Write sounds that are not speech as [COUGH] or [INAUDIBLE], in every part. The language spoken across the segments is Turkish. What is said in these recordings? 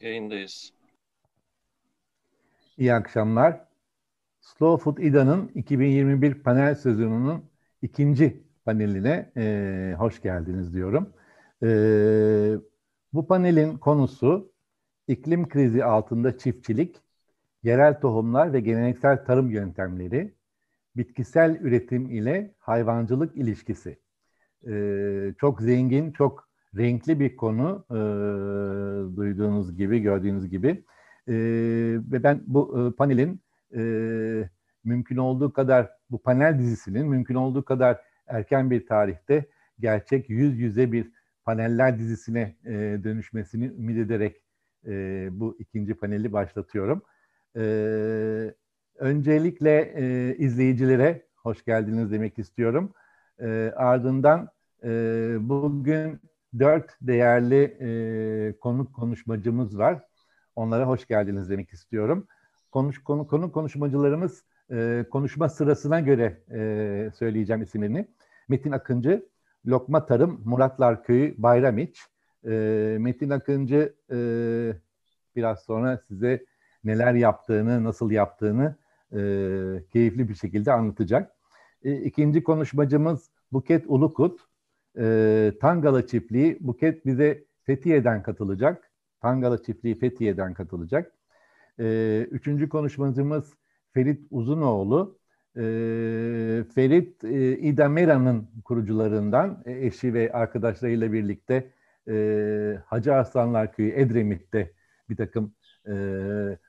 Yayındayız. İyi akşamlar. Slow Food İDA'nın 2021 panel sezonunun ikinci paneline e, hoş geldiniz diyorum. E, bu panelin konusu iklim krizi altında çiftçilik, yerel tohumlar ve geleneksel tarım yöntemleri, bitkisel üretim ile hayvancılık ilişkisi. E, çok zengin, çok renkli bir konu e, duyduğunuz gibi, gördüğünüz gibi. E, ve ben bu e, panelin e, mümkün olduğu kadar, bu panel dizisinin mümkün olduğu kadar erken bir tarihte gerçek yüz yüze bir paneller dizisine e, dönüşmesini ümit ederek e, bu ikinci paneli başlatıyorum. E, öncelikle e, izleyicilere hoş geldiniz demek istiyorum. E, ardından e, bugün dört değerli e, konuk konuşmacımız var. Onlara hoş geldiniz demek istiyorum. Konuş konu konu konuşmacılarımız e, konuşma sırasına göre e, söyleyeceğim isimlerini. Metin Akıncı, Lokma Tarım, Muratlar Köyü, Bayramiç. E, Metin Akıncı e, biraz sonra size neler yaptığını, nasıl yaptığını e, keyifli bir şekilde anlatacak. E, ikinci konuşmacımız Buket Ulukut, e, Tangala Çiftliği Buket bize Fethiye'den katılacak. Tangala Çiftliği Fethiye'den katılacak. E, üçüncü konuşmacımız Ferit Uzunoğlu. E, Ferit e, İdamera'nın kurucularından e, eşi ve arkadaşlarıyla birlikte e, Hacı Arslanlar Köyü Edremit'te bir takım e,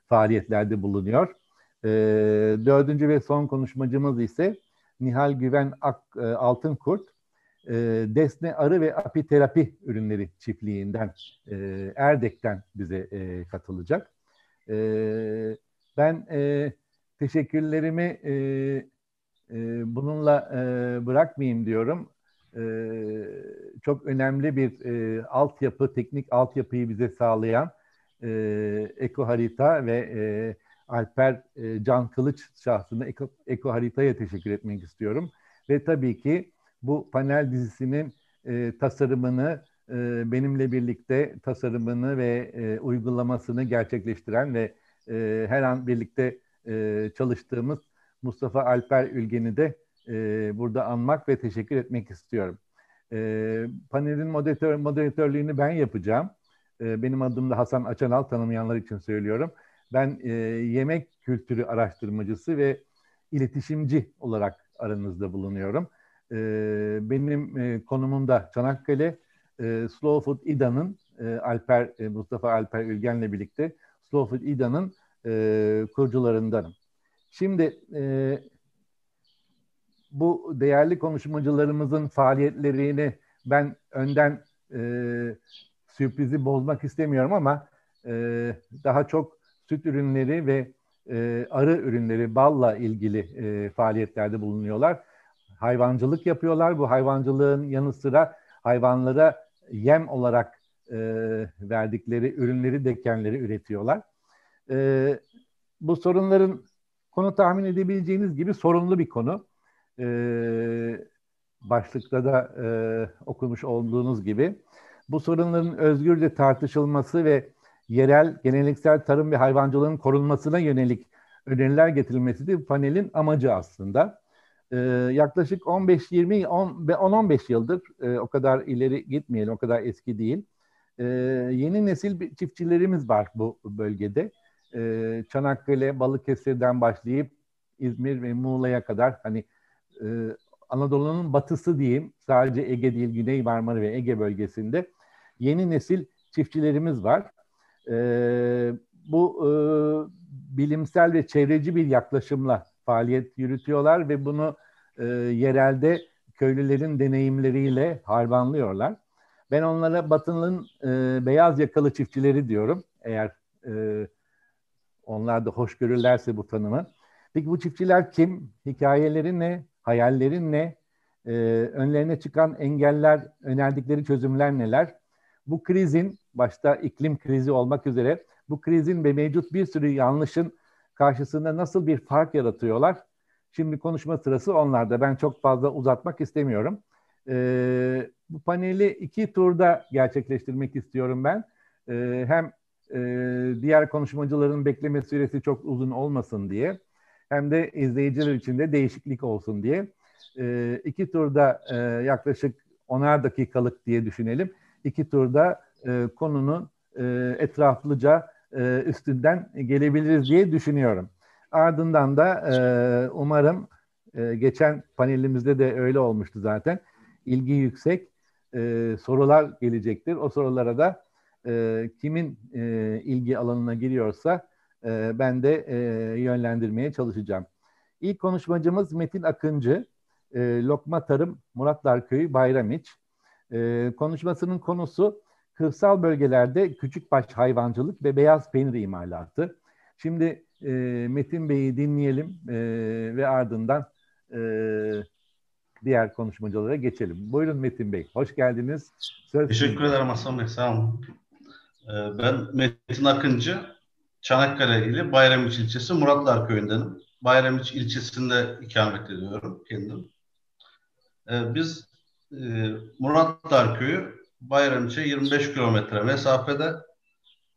faaliyetlerde bulunuyor. E, dördüncü ve son konuşmacımız ise Nihal Güven Ak, e, Altınkurt e, Desne Arı ve Apiterapi ürünleri çiftliğinden e, Erdek'ten bize e, katılacak. E, ben e, teşekkürlerimi e, e, bununla e, bırakmayayım diyorum. E, çok önemli bir e, altyapı, teknik altyapıyı bize sağlayan e, Eko Harita ve e, Alper e, Can Kılıç şahsında Eko, Eko Harita'ya teşekkür etmek istiyorum. Ve tabii ki bu panel dizisinin e, tasarımını e, benimle birlikte tasarımını ve e, uygulamasını gerçekleştiren ve e, her an birlikte e, çalıştığımız Mustafa Alper Ülgen'i de e, burada anmak ve teşekkür etmek istiyorum. E, panelin moderatör, moderatörlüğünü ben yapacağım. E, benim adım da Hasan Açanal, tanımayanlar için söylüyorum. Ben e, yemek kültürü araştırmacısı ve iletişimci olarak aranızda bulunuyorum. E, benim e, konumum da Çanakkale. E, Slow Food İDA'nın e, Alper e, Mustafa Alper Ülgen'le birlikte Slow Food İDA'nın e, kurucularındanım. Şimdi e, bu değerli konuşmacılarımızın faaliyetlerini ben önden e, sürprizi bozmak istemiyorum ama e, daha çok süt ürünleri ve e, arı ürünleri, balla ilgili e, faaliyetlerde bulunuyorlar hayvancılık yapıyorlar. Bu hayvancılığın yanı sıra hayvanlara yem olarak e, verdikleri ürünleri, dekenleri üretiyorlar. E, bu sorunların konu tahmin edebileceğiniz gibi sorunlu bir konu. E, başlıkta da e, okumuş olduğunuz gibi. Bu sorunların özgürce tartışılması ve yerel, geleneksel tarım ve hayvancılığın korunmasına yönelik öneriler getirilmesi de panelin amacı aslında e, yaklaşık 15-20 10-15 yıldır e, o kadar ileri gitmeyelim, o kadar eski değil. E, yeni nesil çiftçilerimiz var bu bölgede. E, Çanakkale, Balıkesir'den başlayıp İzmir ve Muğla'ya kadar hani e, Anadolu'nun batısı diyeyim, sadece Ege değil, Güney Marmara ve Ege bölgesinde yeni nesil çiftçilerimiz var. E, bu e, bilimsel ve çevreci bir yaklaşımla faaliyet yürütüyorlar ve bunu e, yerelde köylülerin deneyimleriyle harmanlıyorlar. Ben onlara Batılı'nın e, beyaz yakalı çiftçileri diyorum. Eğer e, onlar da hoş görürlerse bu tanımı. Peki bu çiftçiler kim? Hikayeleri ne? Hayalleri ne? E, önlerine çıkan engeller, önerdikleri çözümler neler? Bu krizin, başta iklim krizi olmak üzere, bu krizin ve mevcut bir sürü yanlışın karşısında nasıl bir fark yaratıyorlar? Şimdi konuşma sırası onlarda. Ben çok fazla uzatmak istemiyorum. Ee, bu paneli iki turda gerçekleştirmek istiyorum ben. Ee, hem e, diğer konuşmacıların bekleme süresi çok uzun olmasın diye hem de izleyiciler için de değişiklik olsun diye e, iki turda e, yaklaşık onar dakikalık diye düşünelim. İki turda e, konunun e, etraflıca e, üstünden gelebiliriz diye düşünüyorum. Ardından da e, umarım e, geçen panelimizde de öyle olmuştu zaten. İlgi yüksek sorular gelecektir. O sorulara da kimin ilgi alanına giriyorsa ben de yönlendirmeye çalışacağım. İlk konuşmacımız Metin Akıncı, Lokma Tarım Muratlar Köyü Bayramiç. E, konuşmasının konusu kırsal bölgelerde küçükbaş hayvancılık ve beyaz peynir imalatı. Şimdi e, Metin Bey'i dinleyelim e, ve ardından e, diğer konuşmacılara geçelim. Buyurun Metin Bey, hoş geldiniz. Söz Teşekkür ederim Hasan Bey, sağ olun. Ee, ben Metin Akıncı, Çanakkale ili Bayramiç ilçesi Muratlar köyündenim. Bayramiç ilçesinde ikamet ediyorum kendim. Ee, biz e, Muratlar köyü Bayramiç'e 25 kilometre mesafede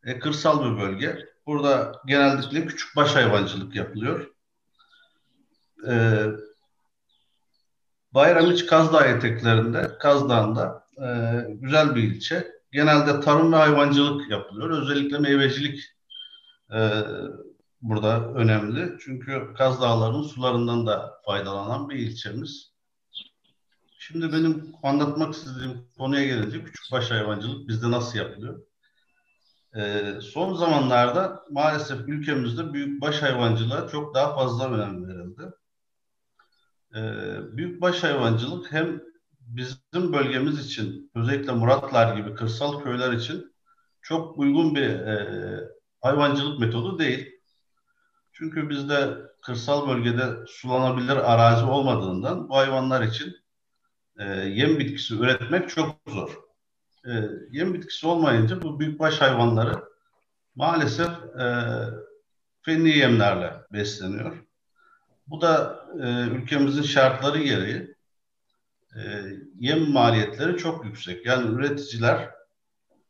e, kırsal bir bölge. Burada genellikle küçük baş hayvancılık yapılıyor. Ee, Bayramiç Kazdağ eteklerinde, Kazdağ'ında e, güzel bir ilçe. Genelde tarım ve hayvancılık yapılıyor. Özellikle meyvecilik e, burada önemli. Çünkü Kaz Dağları'nın sularından da faydalanan bir ilçemiz. Şimdi benim anlatmak istediğim konuya gelince küçükbaş hayvancılık bizde nasıl yapılıyor? Ee, son zamanlarda maalesef ülkemizde büyükbaş hayvancılığa çok daha fazla önem verildi. Ee, büyükbaş hayvancılık hem bizim bölgemiz için özellikle Muratlar gibi kırsal köyler için çok uygun bir e, hayvancılık metodu değil. Çünkü bizde kırsal bölgede sulanabilir arazi olmadığından bu hayvanlar için e, yem bitkisi üretmek çok zor. E, yem bitkisi olmayınca bu büyükbaş hayvanları maalesef e, fenli yemlerle besleniyor. Bu da e, ülkemizin şartları gereği e, yem maliyetleri çok yüksek. Yani üreticiler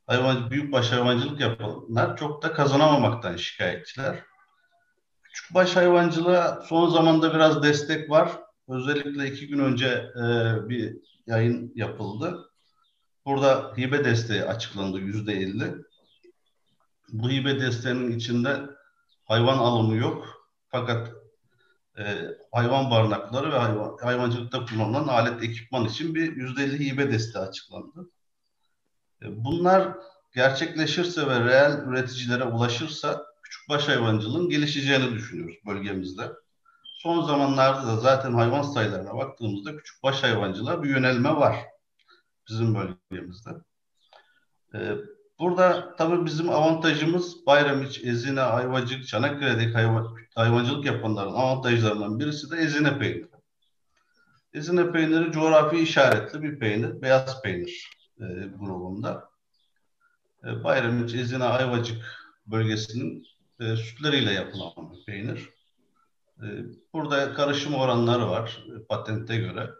hayvan, büyükbaş hayvancılık yapanlar çok da kazanamamaktan şikayetçiler. Küçükbaş hayvancılığa son zamanda biraz destek var. Özellikle iki gün önce e, bir yayın yapıldı. Burada hibe desteği açıklandı yüzde elli. Bu hibe desteğinin içinde hayvan alımı yok. Fakat e, hayvan barınakları ve hayvan, hayvancılıkta kullanılan alet ekipman için bir yüzde elli hibe desteği açıklandı. E, bunlar gerçekleşirse ve reel üreticilere ulaşırsa küçükbaş hayvancılığın gelişeceğini düşünüyoruz bölgemizde. Son zamanlarda da zaten hayvan sayılarına baktığımızda küçükbaş hayvancılığa bir yönelme var bizim bölgemizde. Ee, burada tabii bizim avantajımız Bayramiç, Ezine, Ayvacık, Çanakkale'deki hayvan, hayvancılık yapanların avantajlarından birisi de Ezine peyniri. Ezine peyniri coğrafi işaretli bir peynir, beyaz peynir e, grubunda. E, Bayramiç, Ezine, Ayvacık bölgesinin e, sütleriyle yapılan bir peynir. E, burada karışım oranları var e, patente göre.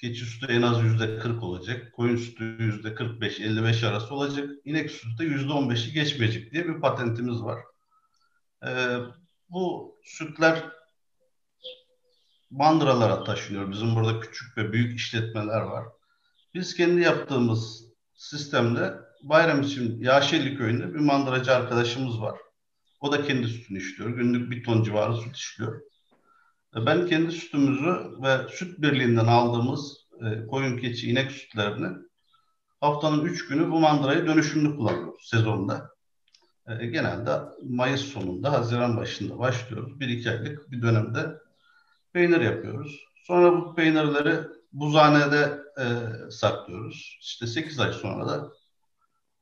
Keçi sütü en az yüzde 40 olacak. Koyun sütü yüzde 45-55 arası olacak. İnek sütü de yüzde 15'i geçmeyecek diye bir patentimiz var. E, bu sütler bandıralara taşınıyor. Bizim burada küçük ve büyük işletmeler var. Biz kendi yaptığımız sistemde bayram için Yaşeli köyünde bir mandıracı arkadaşımız var. O da kendi sütünü işliyor. Günlük bir ton civarı süt işliyor. E, ben kendi sütümüzü ve süt birliğinden aldığımız e, koyun, keçi, inek sütlerini haftanın üç günü bu mandırayı dönüşümlü kullanıyoruz sezonda. E, genelde Mayıs sonunda, Haziran başında başlıyoruz. Bir iki aylık bir dönemde peynir yapıyoruz. Sonra bu peynirleri buzhanede e, saklıyoruz. İşte 8 ay sonra da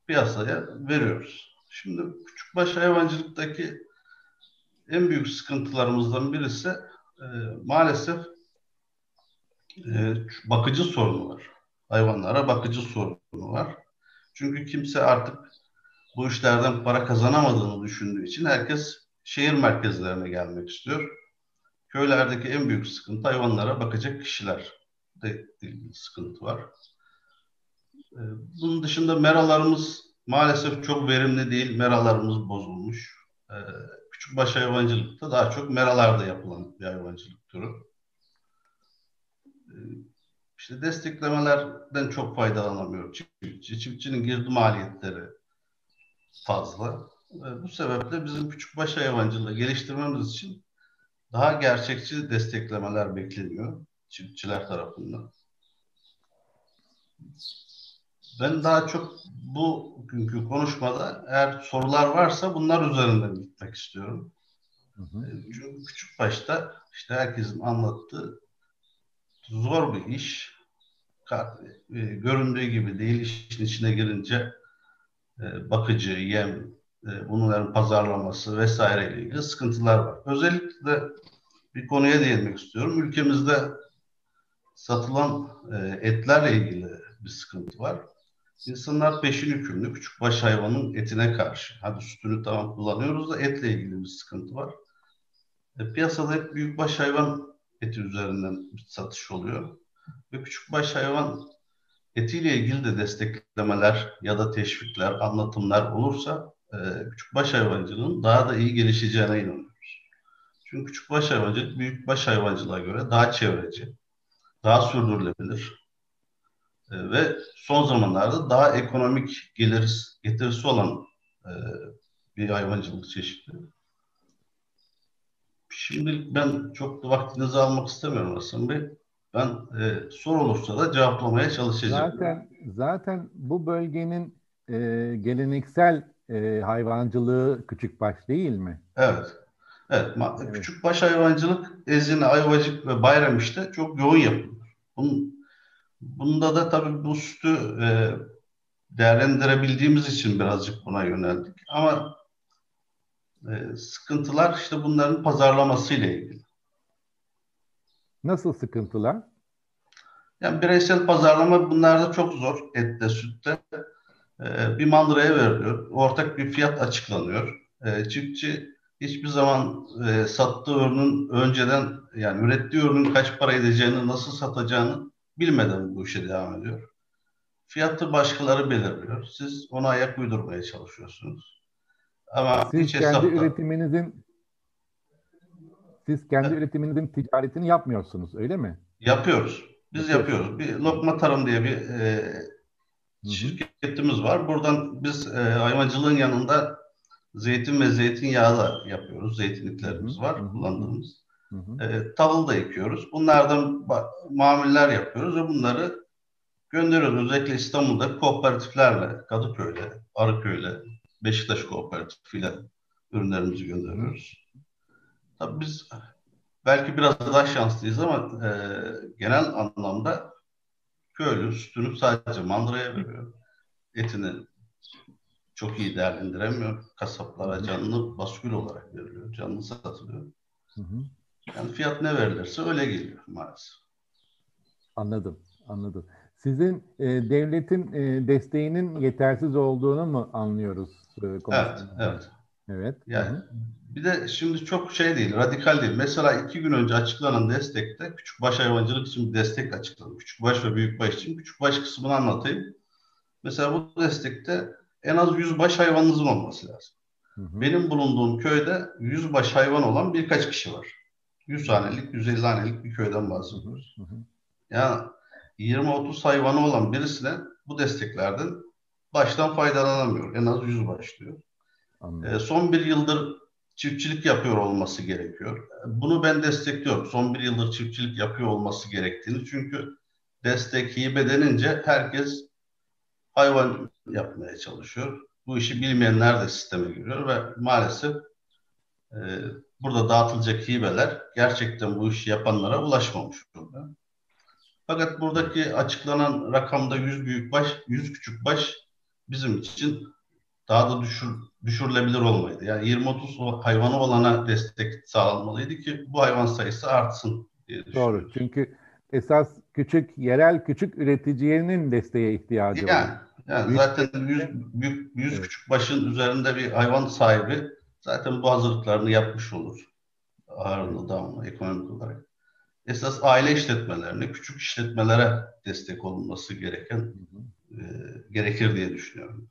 piyasaya veriyoruz. Şimdi küçükbaş hayvancılıktaki en büyük sıkıntılarımızdan birisi e, maalesef e, bakıcı sorunu var. Hayvanlara bakıcı sorunu var. Çünkü kimse artık bu işlerden para kazanamadığını düşündüğü için herkes şehir merkezlerine gelmek istiyor. Köylerdeki en büyük sıkıntı hayvanlara bakacak kişiler de ilgili sıkıntı var. E, bunun dışında meralarımız maalesef çok verimli değil. Meralarımız bozulmuş. Ee, küçükbaş hayvancılıkta daha çok meralarda yapılan bir hayvancılık türü. Ee, işte desteklemelerden çok faydalanamıyor çiftçi. Çiftçinin girdi maliyetleri fazla. Ee, bu sebeple bizim küçükbaş hayvancılığı geliştirmemiz için daha gerçekçi desteklemeler bekleniyor çiftçiler tarafından. Ben daha çok bu günkü konuşmada eğer sorular varsa bunlar üzerinden gitmek istiyorum. Hı hı. Ee, çünkü küçük başta işte herkesin anlattığı zor bir iş. E, göründüğü gibi değil. İşin içine girince e, bakıcı, yem, e, bunların pazarlaması vesaire ile ilgili sıkıntılar var. Özellikle bir konuya değinmek istiyorum. Ülkemizde satılan etlerle ilgili bir sıkıntı var. İnsanlar peşin hükümlü küçük baş hayvanın etine karşı. Hadi sütünü tamam kullanıyoruz da etle ilgili bir sıkıntı var. E, piyasada hep büyük baş hayvan eti üzerinden bir satış oluyor. Ve küçük baş hayvan etiyle ilgili de desteklemeler ya da teşvikler, anlatımlar olursa e, küçük baş hayvancılığın daha da iyi gelişeceğine inanıyoruz. Çünkü küçük baş hayvancılık büyük baş hayvancılığa göre daha çevreci, daha sürdürülebilir, e, ve son zamanlarda daha ekonomik gelir getirisi olan e, bir hayvancılık çeşidi. Şimdi ben çok da vaktinizi almak istemiyorum Hasan Bey. Ben e, soru olursa da cevaplamaya çalışacağım. Zaten zaten bu bölgenin e, geleneksel e, hayvancılığı baş değil mi? Evet. Evet, evet. baş hayvancılık Ezine, Ayvacık ve Bayramiş'te çok yoğun yapılıyor. Bunun Bunda da tabii bu sütü e, değerlendirebildiğimiz için birazcık buna yöneldik. Ama e, sıkıntılar işte bunların pazarlaması ile ilgili. Nasıl sıkıntılar? Yani bireysel pazarlama bunlarda çok zor ette, sütte. E, bir mandıraya veriliyor. Ortak bir fiyat açıklanıyor. E, çiftçi hiçbir zaman e, sattığı ürünün önceden yani ürettiği ürünün kaç para edeceğini, nasıl satacağını bilmeden bu işe devam ediyor. Fiyatı başkaları belirliyor. Siz ona ayak uydurmaya çalışıyorsunuz. Ama siz hiç kendi hesapta... üretiminizin siz kendi evet. üretiminizin ticaretini yapmıyorsunuz öyle mi? Yapıyoruz. Biz yapıyoruz. Bir Lokma Tarım diye bir e, şirketimiz var. Buradan biz e, hayvancılığın yanında zeytin ve zeytinyağı da yapıyoruz. Zeytinliklerimiz var kullandığımız. Hı hı. E, tahıl da ekiyoruz. Bunlardan mamuller yapıyoruz ve bunları gönderiyoruz. Özellikle İstanbul'da kooperatiflerle, Kadıköy'le, Arıköy'le, Beşiktaş kooperatifiyle ürünlerimizi gönderiyoruz. Tabii biz belki biraz daha şanslıyız ama e, genel anlamda köylü sütünü sadece mandıraya veriyor. Etini çok iyi değerlendiremiyor. Kasaplara canlı baskül olarak veriliyor. Canlı satılıyor. Hı hı. Yani fiyat ne verilirse öyle geliyor maalesef. Anladım, anladım. Sizin e, devletin e, desteğinin yetersiz olduğunu mu anlıyoruz? E, evet, evet. Evet. Yani Hı-hı. bir de şimdi çok şey değil, radikal değil. Mesela iki gün önce açıklanan destekte küçük baş hayvancılık için bir destek açıkladı. Küçük baş ve büyük baş için küçük baş kısmını anlatayım. Mesela bu destekte en az 100 baş hayvanınızın olması lazım. Hı-hı. Benim bulunduğum köyde 100 baş hayvan olan birkaç kişi var. 100 hanelik, 150 hanelik bir köyden bahsediyoruz. Hı hı. Yani 20-30 hayvanı olan birisine bu desteklerden baştan faydalanamıyor. En az 100 başlıyor. E, son bir yıldır çiftçilik yapıyor olması gerekiyor. Bunu ben destekliyorum. Son bir yıldır çiftçilik yapıyor olması gerektiğini. Çünkü destek hibe denince herkes hayvan yapmaya çalışıyor. Bu işi bilmeyenler de sisteme giriyor ve maalesef e, burada dağıtılacak hibeler gerçekten bu işi yapanlara ulaşmamış durumda. Fakat buradaki açıklanan rakamda 100 büyük baş, 100 küçük baş bizim için daha da düşür, düşürülebilir olmalıydı. Yani 20-30 hayvanı olana destek sağlanmalıydı ki bu hayvan sayısı artsın diye Doğru. Çünkü esas küçük, yerel küçük üreticinin desteğe ihtiyacı yani, var. Yani büyük zaten 100, büyük, 100 evet. küçük başın üzerinde bir hayvan sahibi zaten bu hazırlıklarını yapmış olur. Ağırlığı damla ekonomik olarak. Esas aile işletmelerine, küçük işletmelere destek olunması gereken e, gerekir diye düşünüyorum.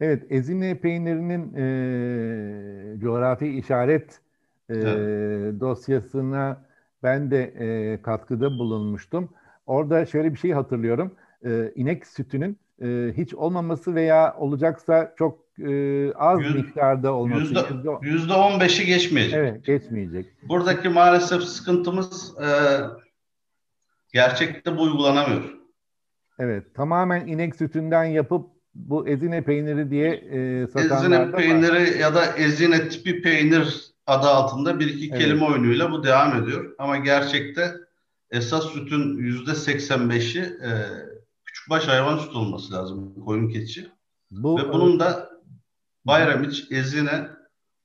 Evet, Ezine peynirinin e, coğrafi işaret e, evet. dosyasına ben de e, katkıda bulunmuştum. Orada şöyle bir şey hatırlıyorum. E, inek sütünün e, hiç olmaması veya olacaksa çok e, az Yüz, miktarda olması. Yüzde, yüzde on beşi geçmeyecek. Evet, geçmeyecek. Buradaki maalesef sıkıntımız e, gerçekte bu uygulanamıyor. Evet, tamamen inek sütünden yapıp bu ezine peyniri diye e, satanlar Ezine peyniri var. ya da ezine tipi peynir adı altında bir iki evet. kelime oyunuyla bu devam ediyor. Ama gerçekte esas sütün yüzde 85'i e, küçükbaş hayvan sütü olması lazım. Koyun keçi. Bu, Ve bunun da Bayramiç, Ezine,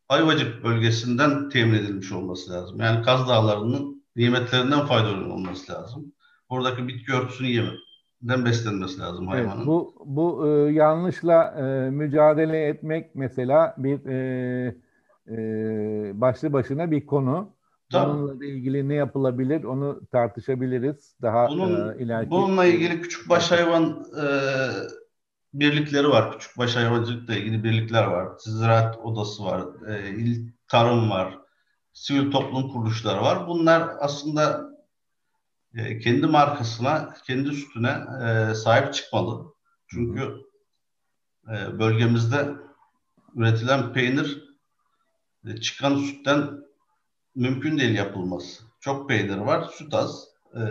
Ayvacık bölgesinden temin edilmiş olması lazım. Yani Kaz Dağları'nın nimetlerinden faydalanılması lazım. Buradaki bitki örtüsünü yemeden beslenmesi lazım hayvanın. Evet, bu bu e, yanlışla e, mücadele etmek mesela bir e, e, başlı başına bir konu. Tabii. Bununla ilgili ne yapılabilir onu tartışabiliriz daha Bunun, e, ileriki. Bununla ilgili küçük baş hayvan e, birlikleri var. Küçük baş hayvancılıkla ilgili birlikler var. Ziraat odası var. E, il tarım var. Sivil toplum kuruluşları var. Bunlar aslında e, kendi markasına, kendi sütüne e, sahip çıkmalı. Çünkü e, bölgemizde üretilen peynir e, çıkan sütten mümkün değil yapılması. Çok peynir var, süt az. E,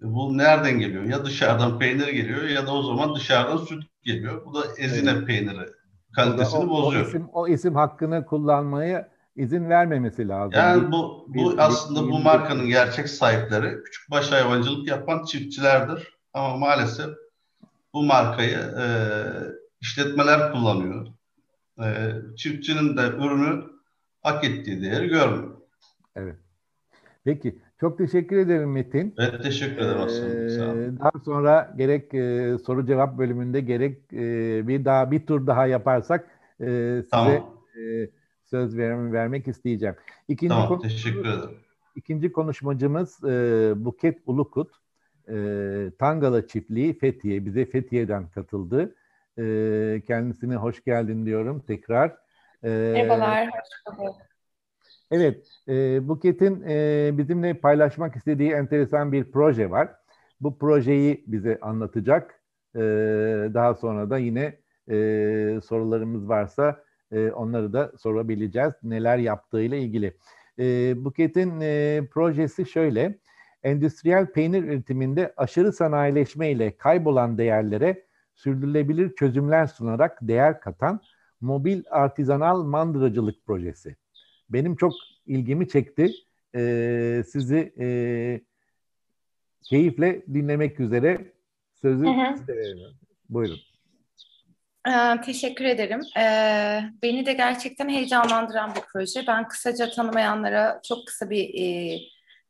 bu nereden geliyor? Ya dışarıdan peynir geliyor ya da o zaman dışarıdan süt geliyor. Bu da ezine evet. peyniri kalitesini o, bozuyor. O isim, o isim hakkını kullanmaya izin vermemesi lazım. Yani bu bu bir, aslında bir, bu markanın gerçek sahipleri küçük baş hayvancılık yapan çiftçilerdir. Ama maalesef bu markayı e, işletmeler kullanıyor. E, çiftçinin de ürünü hak ettiği değeri görmüyor. Evet. Peki. Çok teşekkür ederim Metin. Evet teşekkür ederim aslında. Ee, daha sonra gerek e, soru cevap bölümünde gerek e, bir daha bir tur daha yaparsak e, size tamam. e, söz ver, vermek isteyeceğim. İkinci tamam, teşekkür ederim. İkinci konuşmacımız e, Buket Ulukut. E, Tangalı Çiftliği Fethiye. Bize Fethiye'den katıldı. E, kendisine hoş geldin diyorum tekrar. E, Merhabalar, hoş bulduk. Evet, e, Buket'in e, bizimle paylaşmak istediği enteresan bir proje var. Bu projeyi bize anlatacak. E, daha sonra da yine e, sorularımız varsa e, onları da sorabileceğiz. Neler yaptığıyla ilgili. E, Buket'in e, projesi şöyle. Endüstriyel peynir üretiminde aşırı sanayileşme ile kaybolan değerlere sürdürülebilir çözümler sunarak değer katan mobil artizanal mandıracılık projesi benim çok ilgimi çekti. E, sizi e, keyifle dinlemek üzere sözü hı hı. size veriyorum. Buyurun. Ee, teşekkür ederim. Ee, beni de gerçekten heyecanlandıran bir proje. Ben kısaca tanımayanlara çok kısa bir e,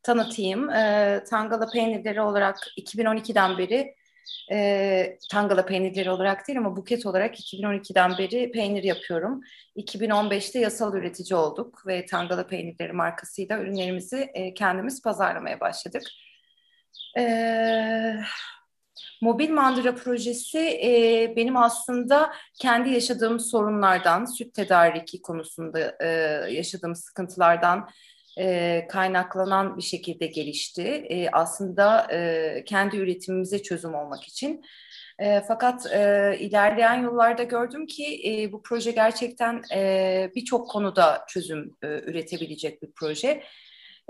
tanıtayım. Tangala peynirleri olarak 2012'den beri e, Tangala peynirleri olarak değil ama buket olarak 2012'den beri peynir yapıyorum. 2015'te yasal üretici olduk ve Tangala peynirleri markasıyla ürünlerimizi e, kendimiz pazarlamaya başladık. E, Mobil Mandıra projesi e, benim aslında kendi yaşadığım sorunlardan, süt tedariki konusunda e, yaşadığım sıkıntılardan e, kaynaklanan bir şekilde gelişti. E, aslında e, kendi üretimimize çözüm olmak için. E, fakat e, ilerleyen yıllarda gördüm ki e, bu proje gerçekten e, birçok konuda çözüm e, üretebilecek bir proje.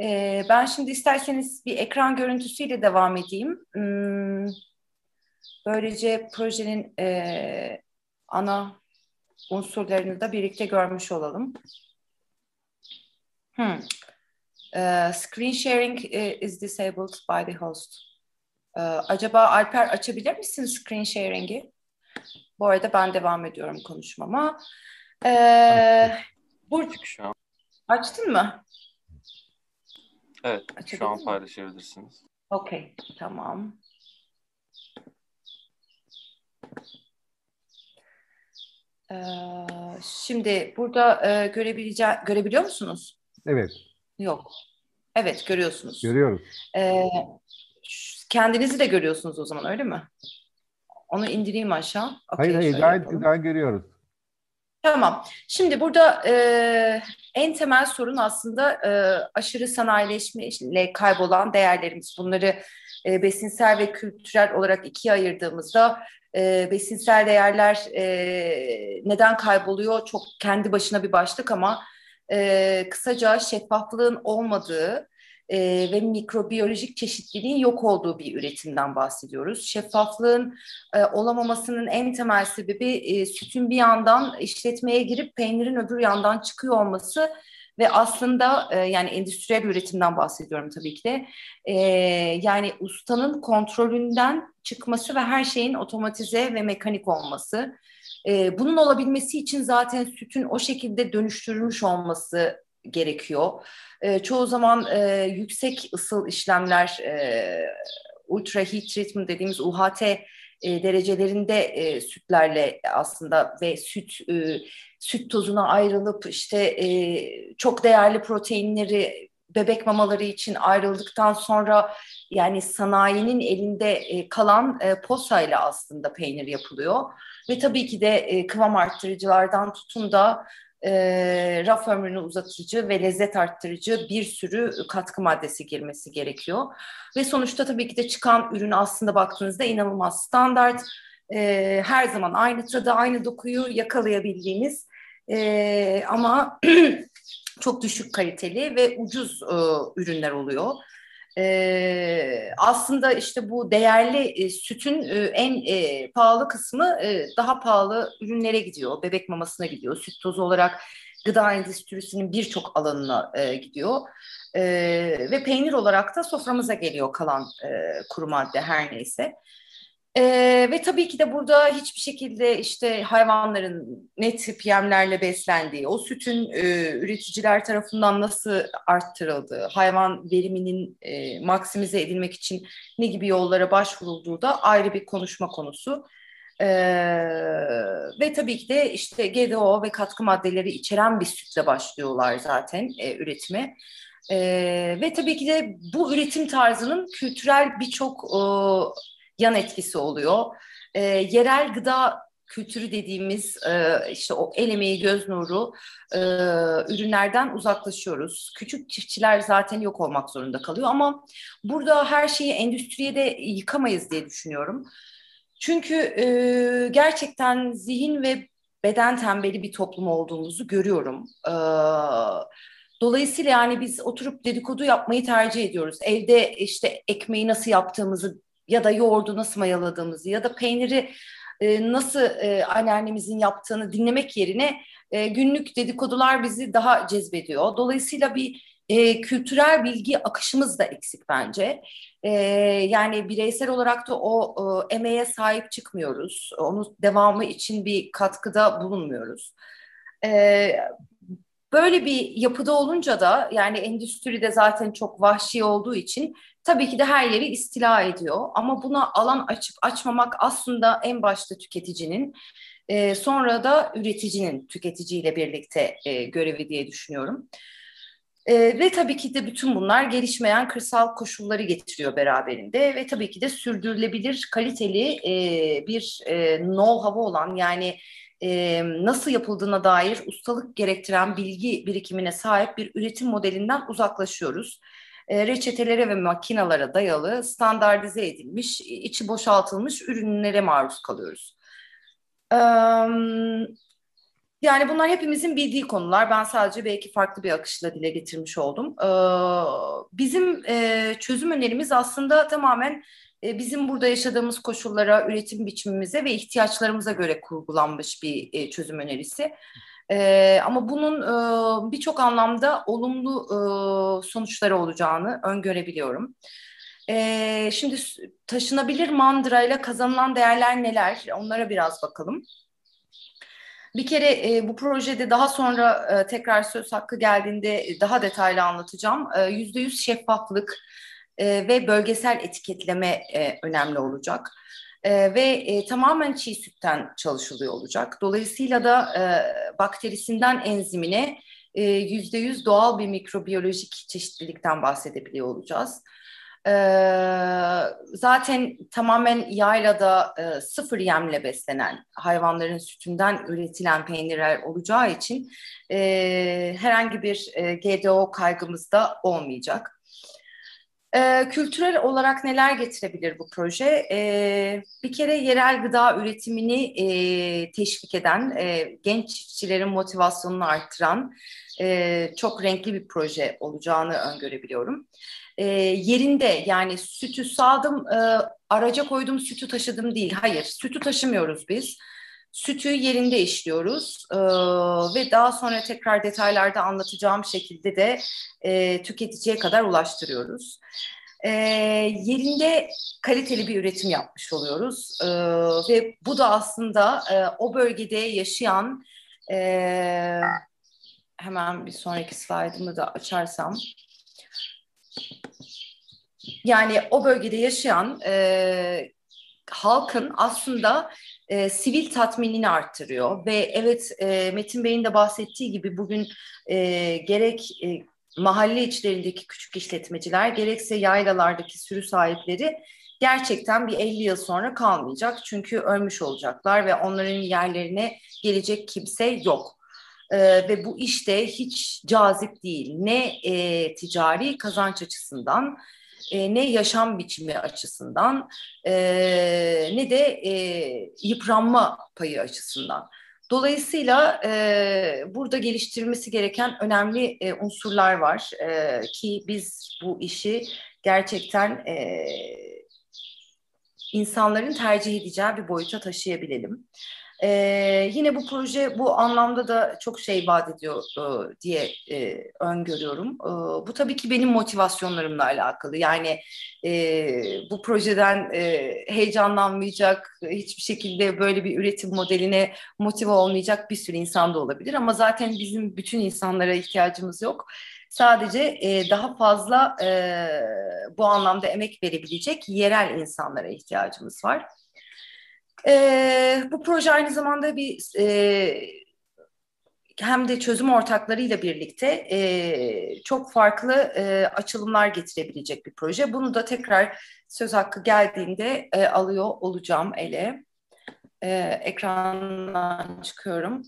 E, ben şimdi isterseniz bir ekran görüntüsüyle devam edeyim. Hmm, böylece projenin e, ana unsurlarını da birlikte görmüş olalım. Hmm. Uh, screen sharing uh, is disabled by the host. Uh, acaba Alper açabilir misin screen sharing'i? Bu arada ben devam ediyorum konuşmama. Ee, Burç, şu an. Açtın mı? Evet, Açabilir şu an mi? paylaşabilirsiniz. Okey, tamam. Ee, şimdi burada e, görebileceğim, görebiliyor musunuz? Evet. Yok. Evet görüyorsunuz. Görüyoruz. Ee, kendinizi de görüyorsunuz o zaman öyle mi? Onu indireyim aşağı. Okay, hayır hayır gayet güzel görüyoruz. Tamam. Şimdi burada e, en temel sorun aslında e, aşırı sanayileşmeyle kaybolan değerlerimiz. Bunları e, besinsel ve kültürel olarak ikiye ayırdığımızda e, besinsel değerler e, neden kayboluyor? Çok kendi başına bir başlık ama e, kısaca şeffaflığın olmadığı e, ve mikrobiyolojik çeşitliliğin yok olduğu bir üretimden bahsediyoruz. Şeffaflığın e, olamamasının en temel sebebi e, sütün bir yandan işletmeye girip peynirin öbür yandan çıkıyor olması ve aslında e, yani endüstriyel üretimden bahsediyorum tabii ki de e, yani ustanın kontrolünden çıkması ve her şeyin otomatize ve mekanik olması. E, bunun olabilmesi için zaten sütün o şekilde dönüştürülmüş olması gerekiyor. E, çoğu zaman e, yüksek ısıl işlemler, e, ultra heat treatment dediğimiz UHT e, derecelerinde e, sütlerle aslında ve süt e, süt tozuna ayrılıp işte e, çok değerli proteinleri bebek mamaları için ayrıldıktan sonra yani sanayinin elinde e, kalan e, posayla aslında peynir yapılıyor. Ve tabii ki de e, kıvam arttırıcılardan tutun da e, raf ömrünü uzatıcı ve lezzet arttırıcı bir sürü katkı maddesi girmesi gerekiyor. Ve sonuçta tabii ki de çıkan ürün aslında baktığınızda inanılmaz standart. E, her zaman aynı tadı, aynı dokuyu yakalayabildiğiniz e, ama [CLEARS THROAT] çok düşük kaliteli ve ucuz e, ürünler oluyor. E, aslında işte bu değerli e, sütün e, en e, pahalı kısmı e, daha pahalı ürünlere gidiyor. Bebek mamasına gidiyor. Süt tozu olarak gıda endüstrisinin birçok alanına e, gidiyor. E, ve peynir olarak da soframıza geliyor kalan e, kuru madde her neyse. Ee, ve tabii ki de burada hiçbir şekilde işte hayvanların ne tip yemlerle beslendiği, o sütün e, üreticiler tarafından nasıl arttırıldığı, hayvan veriminin e, maksimize edilmek için ne gibi yollara başvurulduğu da ayrı bir konuşma konusu. Ee, ve tabii ki de işte GDO ve katkı maddeleri içeren bir sütle başlıyorlar zaten e, üretime. Ee, ve tabii ki de bu üretim tarzının kültürel birçok e, yan etkisi oluyor. E, yerel gıda kültürü dediğimiz e, işte o el emeği göz nuru e, ürünlerden uzaklaşıyoruz. Küçük çiftçiler zaten yok olmak zorunda kalıyor ama burada her şeyi endüstriye de yıkamayız diye düşünüyorum. Çünkü e, gerçekten zihin ve beden tembeli bir toplum olduğumuzu görüyorum. E, dolayısıyla yani biz oturup dedikodu yapmayı tercih ediyoruz. Evde işte ekmeği nasıl yaptığımızı ya da yoğurdu nasıl mayaladığımızı ya da peyniri e, nasıl e, anneannemizin yaptığını dinlemek yerine e, günlük dedikodular bizi daha cezbediyor. Dolayısıyla bir e, kültürel bilgi akışımız da eksik bence. E, yani bireysel olarak da o e, emeğe sahip çıkmıyoruz. Onun devamı için bir katkıda bulunmuyoruz. E, böyle bir yapıda olunca da yani endüstride zaten çok vahşi olduğu için tabii ki de her yeri istila ediyor. Ama buna alan açıp açmamak aslında en başta tüketicinin e, sonra da üreticinin tüketiciyle birlikte e, görevi diye düşünüyorum. E, ve tabii ki de bütün bunlar gelişmeyen kırsal koşulları getiriyor beraberinde ve tabii ki de sürdürülebilir, kaliteli e, bir e, know-how olan yani e, nasıl yapıldığına dair ustalık gerektiren bilgi birikimine sahip bir üretim modelinden uzaklaşıyoruz reçetelere ve makinalara dayalı standartize edilmiş, içi boşaltılmış ürünlere maruz kalıyoruz. yani bunlar hepimizin bildiği konular. Ben sadece belki farklı bir akışla dile getirmiş oldum. bizim çözüm önerimiz aslında tamamen bizim burada yaşadığımız koşullara, üretim biçimimize ve ihtiyaçlarımıza göre kurgulanmış bir çözüm önerisi. E, ama bunun e, birçok anlamda olumlu e, sonuçları olacağını öngörebiliyorum. E, şimdi taşınabilir mandırayla kazanılan değerler neler? Onlara biraz bakalım. Bir kere e, bu projede daha sonra e, tekrar söz hakkı geldiğinde daha detaylı anlatacağım. Yüzde yüz şeffaflık e, ve bölgesel etiketleme e, önemli olacak e, ve e, tamamen çiğ sütten çalışılıyor olacak. Dolayısıyla da e, bakterisinden enzimine yüzde yüz doğal bir mikrobiyolojik çeşitlilikten bahsedebiliyor olacağız. Ee, zaten tamamen yaylada e, sıfır yemle beslenen hayvanların sütünden üretilen peynirler olacağı için e, herhangi bir e, GDO kaygımız da olmayacak. E, kültürel olarak neler getirebilir bu proje? E, bir kere yerel gıda üretimini e, teşvik eden, e, genç çiftçilerin motivasyonunu arttıran e, çok renkli bir proje olacağını öngörebiliyorum. E, yerinde yani sütü sağdım, e, araca koydum sütü taşıdım değil. Hayır, sütü taşımıyoruz biz. Sütü yerinde işliyoruz. E, ve daha sonra tekrar detaylarda anlatacağım şekilde de e, tüketiciye kadar ulaştırıyoruz. E, yerinde kaliteli bir üretim yapmış oluyoruz. E, ve bu da aslında e, o bölgede yaşayan e, hemen bir sonraki slaydımı da açarsam. Yani o bölgede yaşayan e, halkın aslında e, sivil tatminini arttırıyor ve evet e, Metin Bey'in de bahsettiği gibi bugün e, gerek e, mahalle içlerindeki küçük işletmeciler gerekse yaylalardaki sürü sahipleri gerçekten bir 50 yıl sonra kalmayacak. Çünkü ölmüş olacaklar ve onların yerlerine gelecek kimse yok. Ee, ve bu işte hiç cazip değil. Ne e, ticari kazanç açısından e, ne yaşam biçimi açısından e, ne de e, yıpranma payı açısından. Dolayısıyla e, burada geliştirilmesi gereken önemli e, unsurlar var e, ki biz bu işi gerçekten e, insanların tercih edeceği bir boyuta taşıyabilelim. Ee, yine bu proje bu anlamda da çok şey vaat ediyor e, diye e, öngörüyorum. E, bu tabii ki benim motivasyonlarımla alakalı. Yani e, bu projeden e, heyecanlanmayacak, hiçbir şekilde böyle bir üretim modeline motive olmayacak bir sürü insan da olabilir. Ama zaten bizim bütün insanlara ihtiyacımız yok. Sadece e, daha fazla e, bu anlamda emek verebilecek yerel insanlara ihtiyacımız var. E, bu proje aynı zamanda bir e, hem de çözüm ortaklarıyla birlikte e, çok farklı e, açılımlar getirebilecek bir proje. Bunu da tekrar söz hakkı geldiğinde e, alıyor olacağım ele. E, ekrandan çıkıyorum.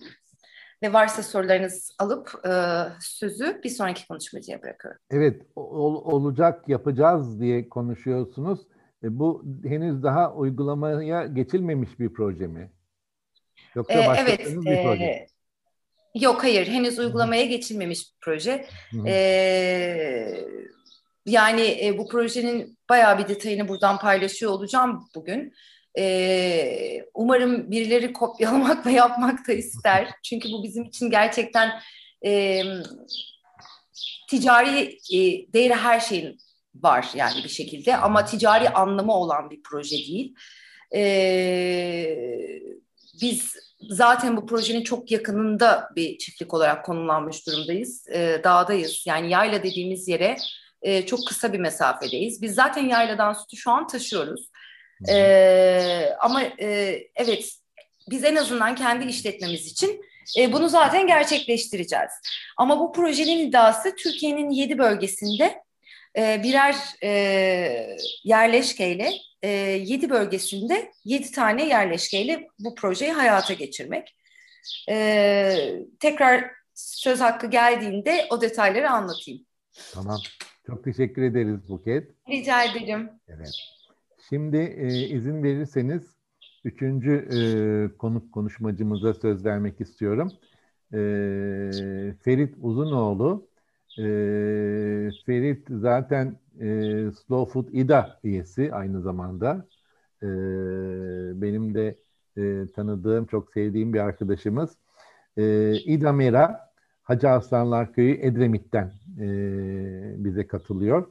Ve varsa sorularınız alıp e, sözü bir sonraki konuşmacıya bırakıyorum. Evet, ol, olacak, yapacağız diye konuşuyorsunuz. E, bu henüz daha uygulamaya geçilmemiş bir proje mi? Yoksa ee, evet, bir e, proje Yok hayır henüz uygulamaya geçilmemiş bir proje. Ee, yani e, bu projenin bayağı bir detayını buradan paylaşıyor olacağım bugün. Ee, umarım birileri kopyalamak ve yapmak da ister. [LAUGHS] Çünkü bu bizim için gerçekten e, ticari e, değeri her şeyin var yani bir şekilde ama ticari anlamı olan bir proje değil. Ee, biz zaten bu projenin çok yakınında bir çiftlik olarak konumlanmış durumdayız. Ee, dağdayız yani yayla dediğimiz yere e, çok kısa bir mesafedeyiz. Biz zaten yayladan sütü şu an taşıyoruz. Ee, ama e, evet biz en azından kendi işletmemiz için e, bunu zaten gerçekleştireceğiz. Ama bu projenin iddiası Türkiye'nin yedi bölgesinde e, birer e, yerleşkeyle e, yedi bölgesinde yedi tane yerleşkeyle bu projeyi hayata geçirmek. E, tekrar söz hakkı geldiğinde o detayları anlatayım. Tamam. Çok teşekkür ederiz Buket. Rica ederim. Evet. Şimdi e, izin verirseniz üçüncü e, konuk konuşmacımıza söz vermek istiyorum. E, Ferit Uzunoğlu e, Ferit zaten e, Slow Food İDA üyesi aynı zamanda. E, benim de e, tanıdığım, çok sevdiğim bir arkadaşımız. E, İDA Mera, Hacı Aslanlar Köyü Edremit'ten e, bize katılıyor.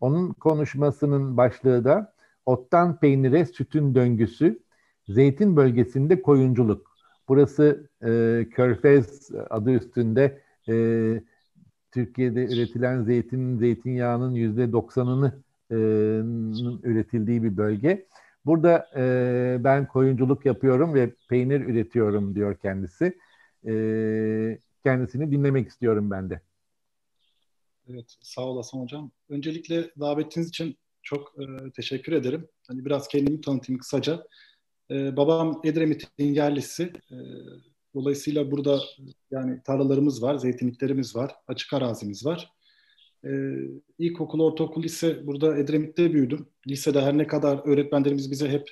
Onun konuşmasının başlığı da Ottan peynire sütün döngüsü, zeytin bölgesinde koyunculuk. Burası e, Körfez adı üstünde e, Türkiye'de üretilen zeytinin, zeytinyağının yüzde doksanını e, üretildiği bir bölge. Burada e, ben koyunculuk yapıyorum ve peynir üretiyorum diyor kendisi. E, kendisini dinlemek istiyorum ben de. Evet, sağ olasın hocam. Öncelikle davetiniz için çok e, teşekkür ederim. Hani biraz kendimi tanıtayım kısaca. E, babam Edremit'in yerlisi. E, dolayısıyla burada yani tarlalarımız var, zeytinliklerimiz var, açık arazimiz var. E, ilkokul, ortaokul, lise burada Edremit'te büyüdüm. Lisede her ne kadar öğretmenlerimiz bize hep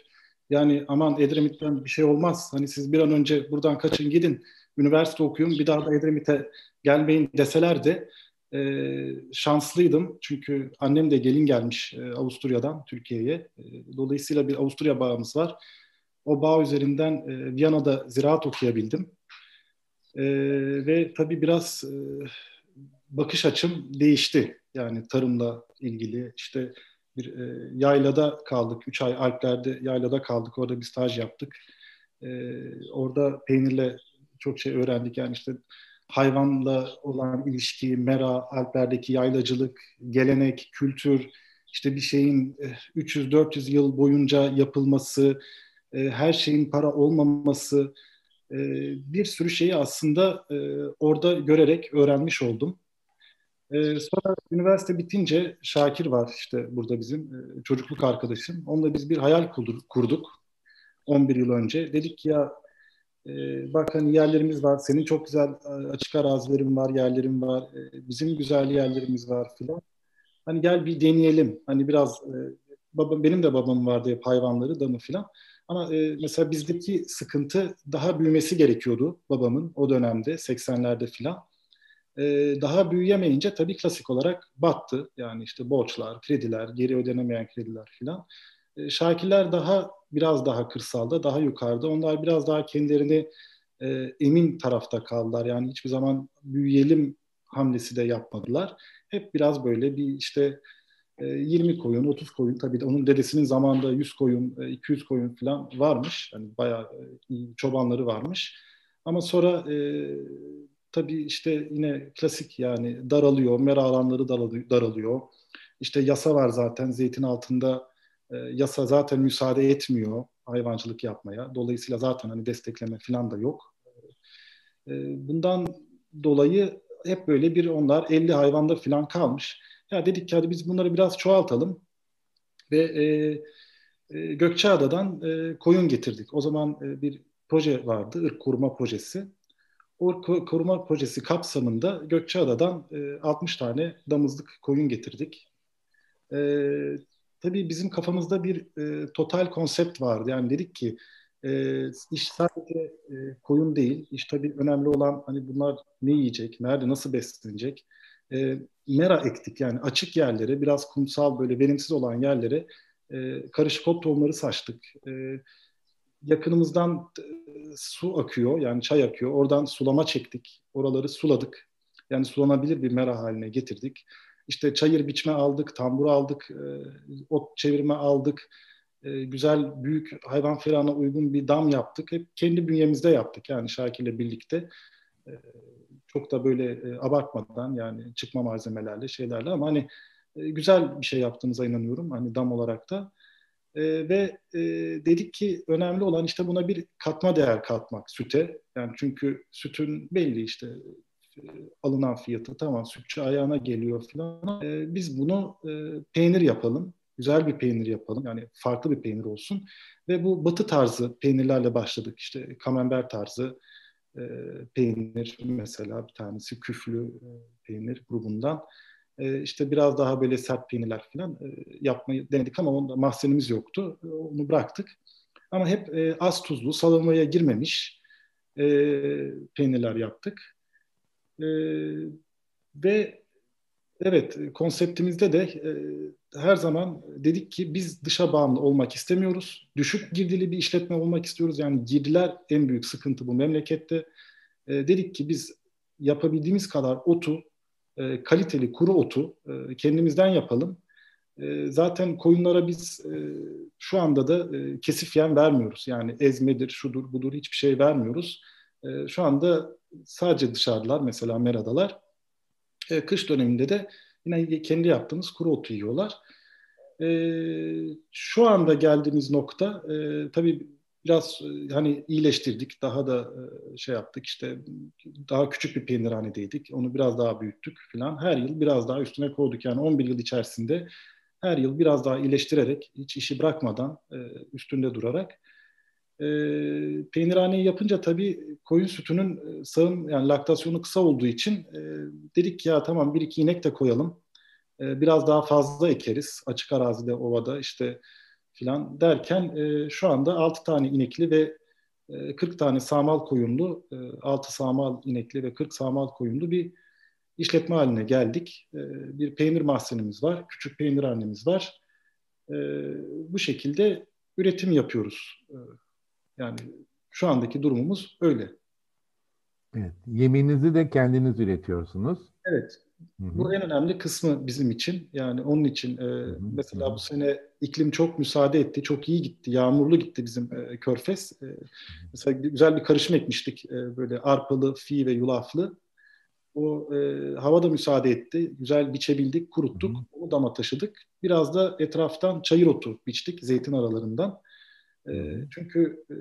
yani aman Edremit'ten bir şey olmaz. Hani siz bir an önce buradan kaçın gidin, üniversite okuyun, bir daha da Edremit'e gelmeyin deseler de e, şanslıydım. Çünkü annem de gelin gelmiş e, Avusturya'dan Türkiye'ye. E, dolayısıyla bir Avusturya bağımız var. O bağ üzerinden e, Viyana'da ziraat okuyabildim. E, ve tabii biraz e, bakış açım değişti. Yani tarımla ilgili işte bir e, yaylada kaldık. Üç ay Alplerde yaylada kaldık. Orada bir staj yaptık. E, orada peynirle çok şey öğrendik. Yani işte hayvanla olan ilişki, mera, Alplerdeki yaylacılık, gelenek, kültür, işte bir şeyin 300-400 eh, yıl boyunca yapılması, eh, her şeyin para olmaması, eh, bir sürü şeyi aslında orada görerek öğrenmiş oldum. Sonra üniversite bitince Şakir var işte burada bizim çocukluk arkadaşım. Onunla biz bir hayal kurduk 11 yıl önce. Dedik ki ya e, bak hani yerlerimiz var. Senin çok güzel e, açık arazilerin var, yerlerin var. E, bizim güzel yerlerimiz var filan. Hani gel bir deneyelim. Hani biraz e, babam benim de babam vardı hep hayvanları, damı filan. Ama e, mesela bizdeki sıkıntı daha büyümesi gerekiyordu babamın o dönemde 80'lerde filan. E, daha büyüyemeyince tabii klasik olarak battı. Yani işte borçlar, krediler, geri ödenemeyen krediler filan. E, Şakirler daha biraz daha kırsalda, daha yukarıda. Onlar biraz daha kendilerini e, emin tarafta kaldılar. Yani hiçbir zaman büyüyelim hamlesi de yapmadılar. Hep biraz böyle bir işte 20 koyun, 30 koyun tabii de onun dedesinin zamanında 100 koyun, e, 200 koyun falan varmış. Yani bayağı e, çobanları varmış. Ama sonra e, tabii işte yine klasik yani daralıyor, mera alanları daralıyor. İşte yasa var zaten zeytin altında e, yasa zaten müsaade etmiyor hayvancılık yapmaya. Dolayısıyla zaten hani destekleme falan da yok. E, bundan dolayı hep böyle bir onlar 50 hayvanda falan kalmış. Ya dedik ki hadi biz bunları biraz çoğaltalım ve e, e, Gökçeada'dan e, koyun getirdik. O zaman e, bir proje vardı, ırk koruma projesi. O koruma projesi kapsamında Gökçeada'dan e, 60 tane damızlık koyun getirdik. E, tabii bizim kafamızda bir e, total konsept vardı. Yani dedik ki e, iş sadece e, koyun değil. İş tabii önemli olan hani bunlar ne yiyecek, nerede, nasıl beslenecek. E, mera ektik yani açık yerlere, biraz kumsal böyle verimsiz olan yerlere e, karışık ot tohumları saçtık. E, yakınımızdan e, su akıyor yani çay akıyor. Oradan sulama çektik. Oraları suladık. Yani sulanabilir bir mera haline getirdik. İşte çayır biçme aldık, tambur aldık, e, ot çevirme aldık. E, güzel, büyük hayvan ferahına uygun bir dam yaptık. Hep kendi bünyemizde yaptık yani Şakir'le birlikte. E, çok da böyle e, abartmadan yani çıkma malzemelerle, şeylerle ama hani e, güzel bir şey yaptığımıza inanıyorum. Hani dam olarak da. E, ve e, dedik ki önemli olan işte buna bir katma değer katmak süte. Yani çünkü sütün belli işte alınan fiyatı tamam sütçü ayağına geliyor falan. E, biz bunu peynir yapalım. Güzel bir peynir yapalım. Yani farklı bir peynir olsun. Ve bu batı tarzı peynirlerle başladık. İşte kamember tarzı e, peynir mesela bir tanesi küflü e, peynir grubundan. E, işte biraz daha böyle sert peynirler falan e, yapmayı denedik ama onda mahzenimiz yoktu. E, onu bıraktık. Ama hep e, az tuzlu, salamaya girmemiş e, peynirler yaptık. E, ve evet konseptimizde de e, her zaman dedik ki biz dışa bağımlı olmak istemiyoruz. Düşük girdili bir işletme olmak istiyoruz. Yani girdiler en büyük sıkıntı bu memlekette. E, dedik ki biz yapabildiğimiz kadar otu, e, kaliteli kuru otu e, kendimizden yapalım. E, zaten koyunlara biz e, şu anda da e, kesif yem vermiyoruz. Yani ezmedir, şudur, budur hiçbir şey vermiyoruz. E, şu anda sadece dışarıdalar mesela meradalar. E, kış döneminde de yine kendi yaptığımız kuru otu yiyorlar. E, şu anda geldiğimiz nokta e, tabii biraz e, hani iyileştirdik. Daha da e, şey yaptık işte daha küçük bir peynirhanedeydik. Onu biraz daha büyüttük falan. Her yıl biraz daha üstüne koyduk. Yani 11 yıl içerisinde her yıl biraz daha iyileştirerek, hiç işi bırakmadan, e, üstünde durarak e, peynirhaneyi yapınca tabii koyun sütünün e, sağım yani laktasyonu kısa olduğu için e, dedik ya tamam bir iki inek de koyalım. E, biraz daha fazla ekeriz açık arazide, ovada işte filan derken e, şu anda 6 tane inekli ve e, 40 tane samal koyunlu, e, 6 samal inekli ve 40 samal koyunlu bir işletme haline geldik. E, bir peynir mahzenimiz var, küçük peynirhanemiz var. E, bu şekilde üretim yapıyoruz. Yani şu andaki durumumuz öyle. Evet. Yemeğinizi de kendiniz üretiyorsunuz. Evet. Hı-hı. Bu en önemli kısmı bizim için. Yani onun için e, mesela bu sene iklim çok müsaade etti. Çok iyi gitti. Yağmurlu gitti bizim e, körfez. E, mesela güzel bir karışım ekmiştik. E, böyle arpalı, fi ve yulaflı. O e, hava da müsaade etti. Güzel biçebildik, kuruttuk. Hı-hı. Onu dama taşıdık. Biraz da etraftan çayır otu biçtik zeytin aralarından. E, çünkü e,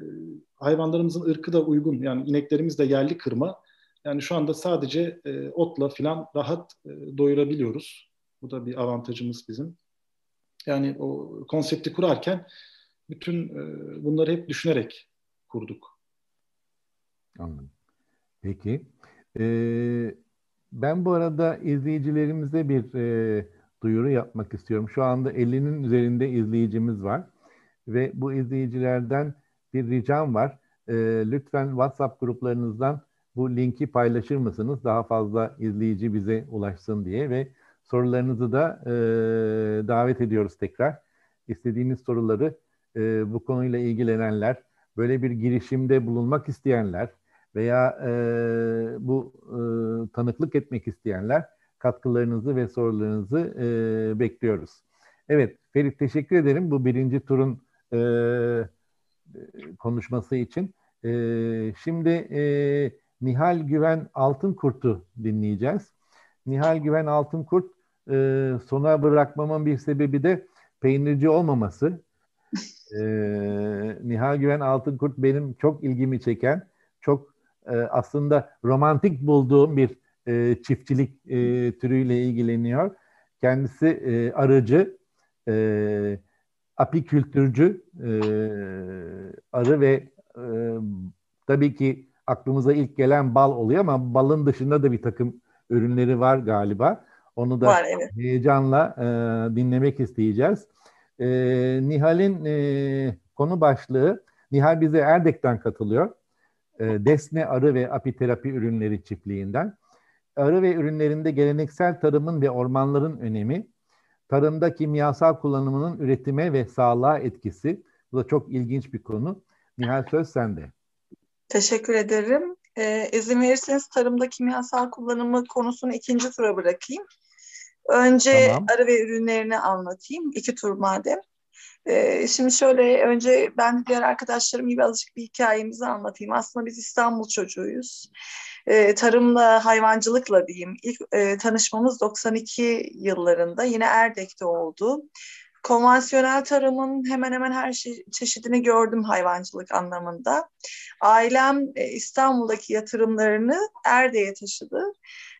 hayvanlarımızın ırkı da uygun. Yani ineklerimiz de yerli kırma. Yani şu anda sadece e, otla filan rahat e, doyurabiliyoruz. Bu da bir avantajımız bizim. Yani o konsepti kurarken bütün bunları hep düşünerek kurduk. Anladım. Peki. Ee, ben bu arada izleyicilerimize bir e, duyuru yapmak istiyorum. Şu anda 50'nin üzerinde izleyicimiz var ve bu izleyicilerden bir ricam var. E, lütfen WhatsApp gruplarınızdan bu linki paylaşır mısınız? Daha fazla izleyici bize ulaşsın diye ve sorularınızı da e, davet ediyoruz tekrar. İstediğiniz soruları e, bu konuyla ilgilenenler, böyle bir girişimde bulunmak isteyenler veya e, bu e, tanıklık etmek isteyenler katkılarınızı ve sorularınızı e, bekliyoruz. Evet, Ferit teşekkür ederim bu birinci turun e, konuşması için. E, şimdi e, Nihal Güven Altınkurt'u dinleyeceğiz. Nihal Güven Altınkurt e, sona bırakmamın bir sebebi de peynirci olmaması. E, Nihal Güven Altınkurt benim çok ilgimi çeken, çok e, aslında romantik bulduğum bir e, çiftçilik e, türüyle ilgileniyor. Kendisi e, arıcı, e, apikültürcü, e, arı ve e, tabii ki aklımıza ilk gelen bal oluyor ama balın dışında da bir takım ürünleri var galiba. Onu da var, evet. heyecanla e, dinlemek isteyeceğiz. E, Nihal'in e, konu başlığı, Nihal bize Erdek'ten katılıyor. E, Desne Arı ve Apiterapi Ürünleri Çiftliği'nden. Arı ve ürünlerinde geleneksel tarımın ve ormanların önemi, tarımda kimyasal kullanımının üretime ve sağlığa etkisi. Bu da çok ilginç bir konu. Nihal söz sende. Teşekkür ederim. Ee, izin verirseniz tarımda kimyasal kullanımı konusunu ikinci tura bırakayım. Önce tamam. arı ve ürünlerini anlatayım. İki tur madem. Ee, şimdi şöyle önce ben diğer arkadaşlarım gibi azıcık bir hikayemizi anlatayım. Aslında biz İstanbul çocuğuyuz. Ee, tarımla, hayvancılıkla diyeyim. İlk e, tanışmamız 92 yıllarında yine Erdek'te oldu konvansiyonel tarımın hemen hemen her şey, çeşidini gördüm hayvancılık anlamında. Ailem e, İstanbul'daki yatırımlarını Erde'ye taşıdı.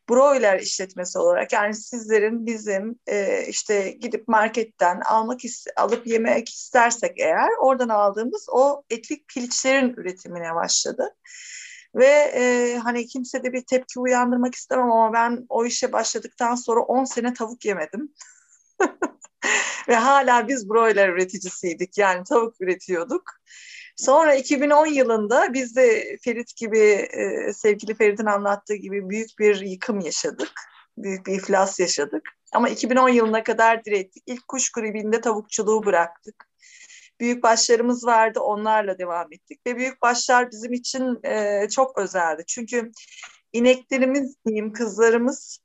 Broiler işletmesi olarak yani sizlerin bizim e, işte gidip marketten almak alıp yemek istersek eğer oradan aldığımız o etlik piliçlerin üretimine başladı. Ve e, hani kimse de bir tepki uyandırmak istemem ama ben o işe başladıktan sonra 10 sene tavuk yemedim. [LAUGHS] Ve hala biz broiler üreticisiydik. Yani tavuk üretiyorduk. Sonra 2010 yılında biz de Ferit gibi, e, sevgili Ferit'in anlattığı gibi büyük bir yıkım yaşadık. Büyük bir iflas yaşadık. Ama 2010 yılına kadar direttik. İlk kuş gribinde tavukçuluğu bıraktık. Büyük başlarımız vardı, onlarla devam ettik. Ve büyük başlar bizim için e, çok özeldi. Çünkü ineklerimiz diyeyim, kızlarımız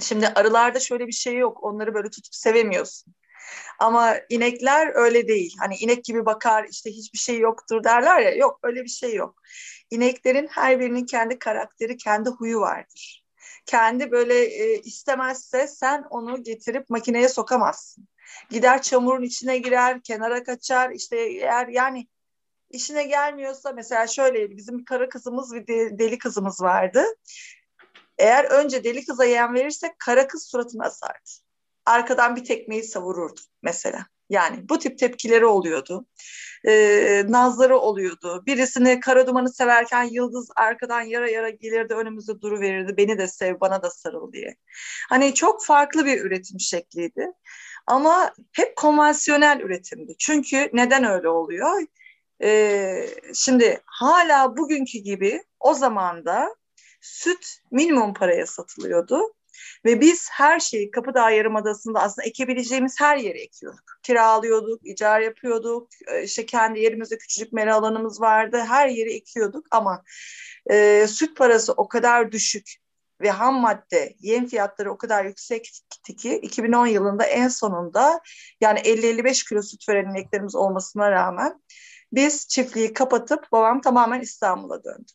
Şimdi arılarda şöyle bir şey yok. Onları böyle tutup sevemiyorsun. Ama inekler öyle değil. Hani inek gibi bakar işte hiçbir şey yoktur derler ya. Yok öyle bir şey yok. İneklerin her birinin kendi karakteri, kendi huyu vardır. Kendi böyle e, istemezse sen onu getirip makineye sokamazsın. Gider çamurun içine girer, kenara kaçar. İşte eğer yani işine gelmiyorsa mesela şöyle bizim bir kara kızımız bir deli kızımız vardı. Eğer önce deli kıza yem verirsek kara kız suratına asardı. arkadan bir tekmeyi savururdu mesela. Yani bu tip tepkileri oluyordu. Ee, nazları oluyordu. Birisini kara dumanı severken Yıldız arkadan yara yara gelirdi önümüzde duru verirdi. Beni de sev, bana da sarıl diye. Hani çok farklı bir üretim şekliydi. Ama hep konvansiyonel üretimdi. Çünkü neden öyle oluyor? Ee, şimdi hala bugünkü gibi o zaman da süt minimum paraya satılıyordu. Ve biz her şeyi Kapıdağ Yarımadası'nda aslında ekebileceğimiz her yere ekiyorduk. Kiralıyorduk, icar yapıyorduk, e, işte kendi yerimizde küçücük mera alanımız vardı. Her yeri ekiyorduk ama e, süt parası o kadar düşük ve ham madde, yem fiyatları o kadar yüksekti ki 2010 yılında en sonunda yani 50-55 kilo süt veren ineklerimiz olmasına rağmen biz çiftliği kapatıp babam tamamen İstanbul'a döndü.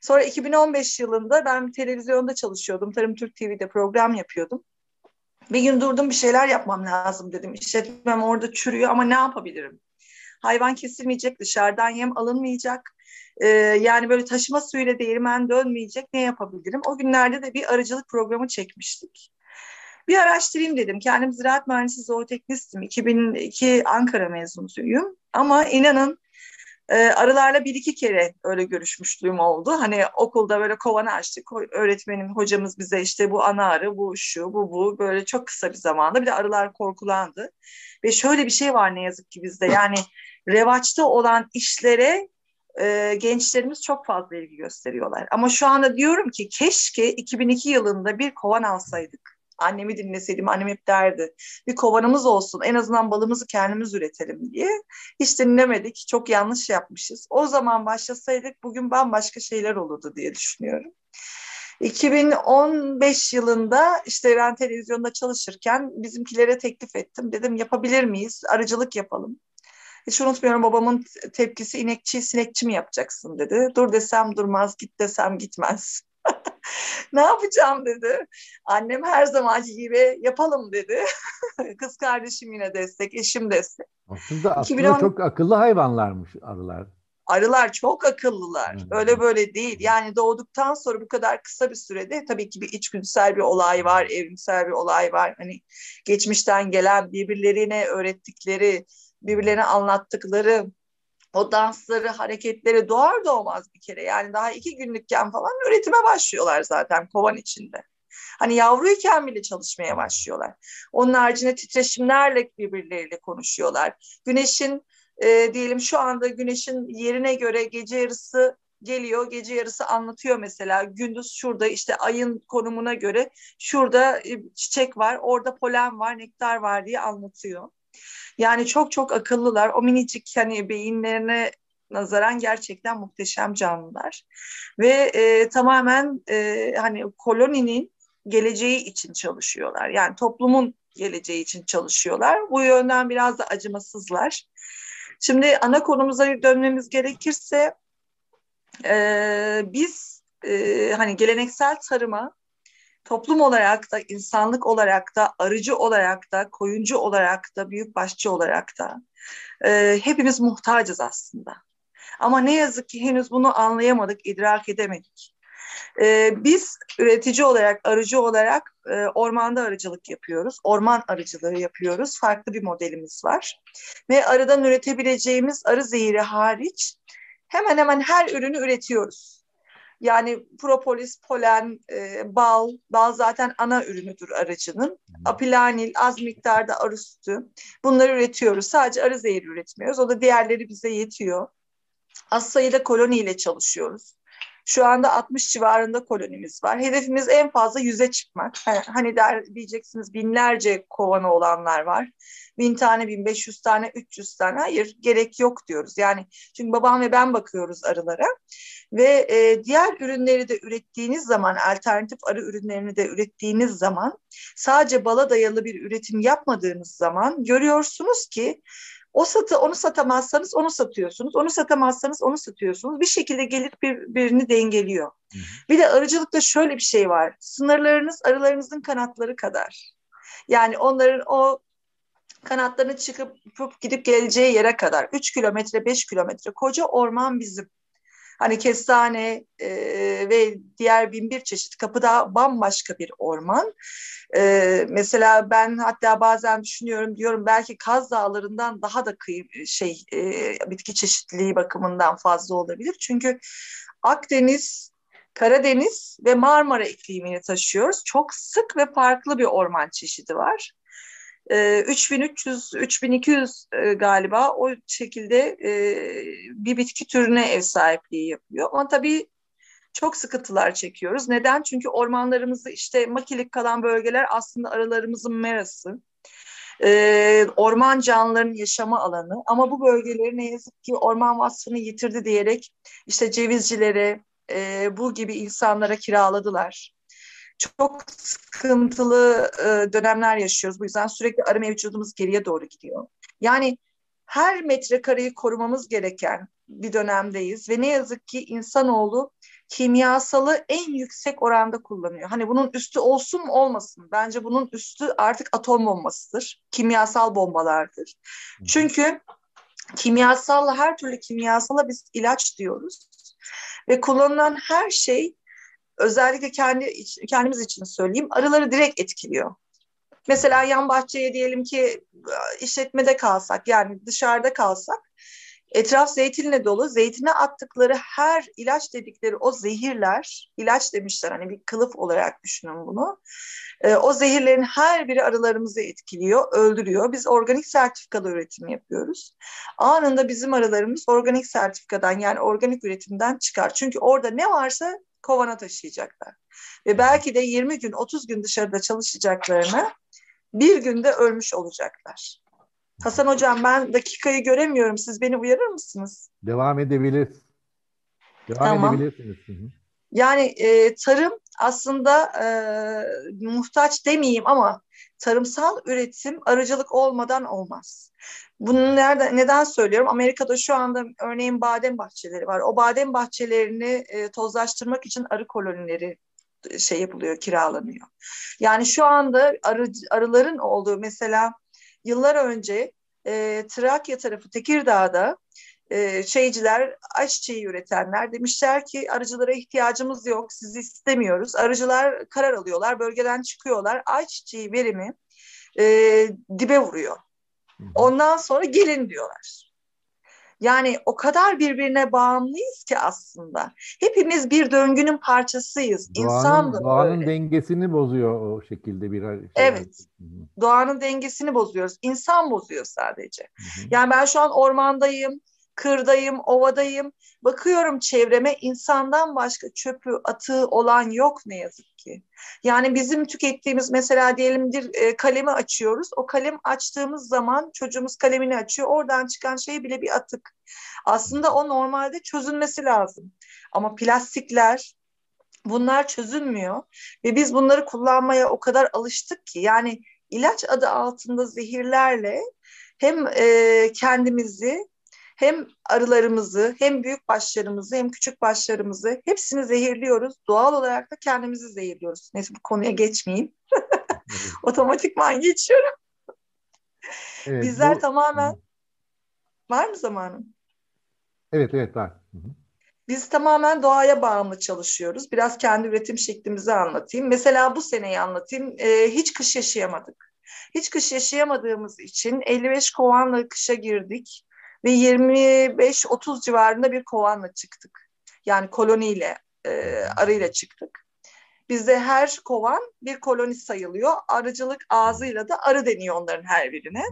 Sonra 2015 yılında ben televizyonda çalışıyordum. Tarım Türk TV'de program yapıyordum. Bir gün durdum bir şeyler yapmam lazım dedim. İşletmem orada çürüyor ama ne yapabilirim? Hayvan kesilmeyecek, dışarıdan yem alınmayacak. Ee, yani böyle taşıma suyuyla değirmen dönmeyecek ne yapabilirim? O günlerde de bir arıcılık programı çekmiştik. Bir araştırayım dedim. Kendim ziraat mühendisi zooteknistim. 2002 Ankara mezunuyum. Ama inanın e, arılarla bir iki kere öyle görüşmüşlüğüm oldu. Hani okulda böyle kovanı açtık. Öğretmenim, hocamız bize işte bu ana arı, bu şu, bu bu böyle çok kısa bir zamanda. Bir de arılar korkulandı. Ve şöyle bir şey var ne yazık ki bizde. Yani revaçta olan işlere e, gençlerimiz çok fazla ilgi gösteriyorlar. Ama şu anda diyorum ki keşke 2002 yılında bir kovan alsaydık annemi dinleseydim annem hep derdi bir kovanımız olsun en azından balımızı kendimiz üretelim diye. Hiç dinlemedik çok yanlış yapmışız. O zaman başlasaydık bugün bambaşka şeyler olurdu diye düşünüyorum. 2015 yılında işte ben televizyonda çalışırken bizimkilere teklif ettim. Dedim yapabilir miyiz? Arıcılık yapalım. Hiç unutmuyorum babamın tepkisi inekçi sinekçi mi yapacaksın dedi. Dur desem durmaz, git desem gitmez. [LAUGHS] ne yapacağım dedi. Annem her zamanki gibi yapalım dedi. [LAUGHS] Kız kardeşim yine destek, eşim destek. Aslında, aslında 2010... çok akıllı hayvanlarmış arılar. Arılar çok akıllılar. Hmm. Öyle böyle değil. Yani doğduktan sonra bu kadar kısa bir sürede tabii ki bir içgüdüsel bir olay var, evrimsel bir olay var. Hani geçmişten gelen birbirlerine öğrettikleri, birbirlerine anlattıkları o dansları, hareketleri doğar doğmaz bir kere. Yani daha iki günlükken falan üretime başlıyorlar zaten kovan içinde. Hani yavruyken bile çalışmaya başlıyorlar. Onun haricinde titreşimlerle birbirleriyle konuşuyorlar. Güneşin e, diyelim şu anda güneşin yerine göre gece yarısı geliyor gece yarısı anlatıyor mesela gündüz şurada işte ayın konumuna göre şurada e, çiçek var orada polen var nektar var diye anlatıyor. Yani çok çok akıllılar. O minicik hani beyinlerine nazaran gerçekten muhteşem canlılar. Ve e, tamamen e, hani koloninin geleceği için çalışıyorlar. Yani toplumun geleceği için çalışıyorlar. Bu yönden biraz da acımasızlar. Şimdi ana konumuza dönmemiz gerekirse e, biz e, hani geleneksel tarıma toplum olarak da, insanlık olarak da, arıcı olarak da, koyuncu olarak da, büyükbaşçı olarak da e, hepimiz muhtacız aslında. Ama ne yazık ki henüz bunu anlayamadık, idrak edemedik. E, biz üretici olarak, arıcı olarak e, ormanda arıcılık yapıyoruz. Orman arıcılığı yapıyoruz. Farklı bir modelimiz var. Ve arıdan üretebileceğimiz arı zehiri hariç hemen hemen her ürünü üretiyoruz. Yani propolis, polen, e, bal, bal zaten ana ürünüdür aracının. Apilanil, az miktarda arı sütü. Bunları üretiyoruz. Sadece arı zehri üretmiyoruz. O da diğerleri bize yetiyor. Az sayıda koloniyle çalışıyoruz. Şu anda 60 civarında kolonimiz var. Hedefimiz en fazla 100'e çıkmak. Hani der, diyeceksiniz binlerce kovanı olanlar var. Bin tane, 1500 tane, 300 tane. Hayır gerek yok diyoruz. Yani çünkü babam ve ben bakıyoruz arılara. Ve e, diğer ürünleri de ürettiğiniz zaman, alternatif arı ürünlerini de ürettiğiniz zaman sadece bala dayalı bir üretim yapmadığınız zaman görüyorsunuz ki o satı onu satamazsanız onu satıyorsunuz. Onu satamazsanız onu satıyorsunuz. Bir şekilde gelip birbirini dengeliyor. Hı hı. Bir de arıcılıkta şöyle bir şey var. Sınırlarınız arılarınızın kanatları kadar. Yani onların o kanatlarını çıkıp gidip geleceği yere kadar 3 kilometre 5 kilometre koca orman bizim. Hani kestane e, ve diğer bin bir çeşit kapıda bambaşka bir orman. E, mesela ben hatta bazen düşünüyorum diyorum belki Kaz Dağları'ndan daha da kıyı, şey e, bitki çeşitliliği bakımından fazla olabilir. Çünkü Akdeniz, Karadeniz ve Marmara iklimini taşıyoruz. Çok sık ve farklı bir orman çeşidi var. 3300-3200 ee, e, galiba o şekilde e, bir bitki türüne ev sahipliği yapıyor. Ama tabii çok sıkıntılar çekiyoruz. Neden? Çünkü ormanlarımızı işte makilik kalan bölgeler aslında aralarımızın merası. Ee, orman canlılarının yaşama alanı ama bu bölgeleri ne yazık ki orman vasfını yitirdi diyerek işte cevizcilere, e, bu gibi insanlara kiraladılar çok sıkıntılı e, dönemler yaşıyoruz. Bu yüzden sürekli arı mevcudumuz geriye doğru gidiyor. Yani her metrekareyi korumamız gereken bir dönemdeyiz ve ne yazık ki insanoğlu kimyasalı en yüksek oranda kullanıyor. Hani bunun üstü olsun mu olmasın? Bence bunun üstü artık atom bombasıdır. Kimyasal bombalardır. Çünkü kimyasalla her türlü kimyasala biz ilaç diyoruz. Ve kullanılan her şey özellikle kendi kendimiz için söyleyeyim arıları direkt etkiliyor. Mesela yan bahçeye diyelim ki işletmede kalsak yani dışarıda kalsak etraf zeytinle dolu. Zeytine attıkları her ilaç dedikleri o zehirler, ilaç demişler hani bir kılıf olarak düşünün bunu. E, o zehirlerin her biri arılarımızı etkiliyor, öldürüyor. Biz organik sertifikalı üretim yapıyoruz. Anında bizim arılarımız organik sertifikadan yani organik üretimden çıkar. Çünkü orada ne varsa kovana taşıyacaklar. Ve belki de 20 gün 30 gün dışarıda çalışacaklarını bir günde ölmüş olacaklar. Hasan Hocam ben dakikayı göremiyorum. Siz beni uyarır mısınız? Devam edebiliriz. Devam tamam. edebilirsiniz. Yani e, tarım aslında e, muhtaç demeyeyim ama tarımsal üretim arıcılık olmadan olmaz. Bunu nerede, neden söylüyorum? Amerika'da şu anda örneğin badem bahçeleri var. O badem bahçelerini e, tozlaştırmak için arı kolonileri şey yapılıyor, kiralanıyor. Yani şu anda arı, arıların olduğu mesela yıllar önce e, Trakya tarafı Tekirdağ'da e, şeyciler, ayçiçeği üretenler demişler ki arıcılara ihtiyacımız yok, sizi istemiyoruz. Arıcılar karar alıyorlar, bölgeden çıkıyorlar. Ayçiçeği verimi e, dibe vuruyor. Ondan sonra gelin diyorlar. Yani o kadar birbirine bağımlıyız ki aslında. Hepimiz bir döngünün parçasıyız. Doğanın, İnsan da Doğanın öyle. dengesini bozuyor o şekilde bir şey. Evet. Hı-hı. Doğanın dengesini bozuyoruz. İnsan bozuyor sadece. Hı-hı. Yani ben şu an ormandayım kırdayım, ovadayım. Bakıyorum çevreme insandan başka çöpü, atığı olan yok ne yazık ki. Yani bizim tükettiğimiz mesela diyelim bir e, kalemi açıyoruz. O kalem açtığımız zaman çocuğumuz kalemini açıyor. Oradan çıkan şey bile bir atık. Aslında o normalde çözülmesi lazım. Ama plastikler, bunlar çözülmüyor ve biz bunları kullanmaya o kadar alıştık ki yani ilaç adı altında zehirlerle hem e, kendimizi hem arılarımızı hem büyük başlarımızı hem küçük başlarımızı hepsini zehirliyoruz. Doğal olarak da kendimizi zehirliyoruz. Neyse bu konuya geçmeyeyim. [LAUGHS] Otomatikman geçiyorum. Evet, Bizler bu... tamamen var mı zamanın? Evet evet var. Biz tamamen doğaya bağımlı çalışıyoruz. Biraz kendi üretim şeklimizi anlatayım. Mesela bu seneyi anlatayım. Ee, hiç kış yaşayamadık. Hiç kış yaşayamadığımız için 55 kovanla kışa girdik ve 25-30 civarında bir kovanla çıktık. Yani koloniyle, e, arıyla çıktık. Bizde her kovan bir koloni sayılıyor. Arıcılık ağzıyla da arı deniyor onların her birine.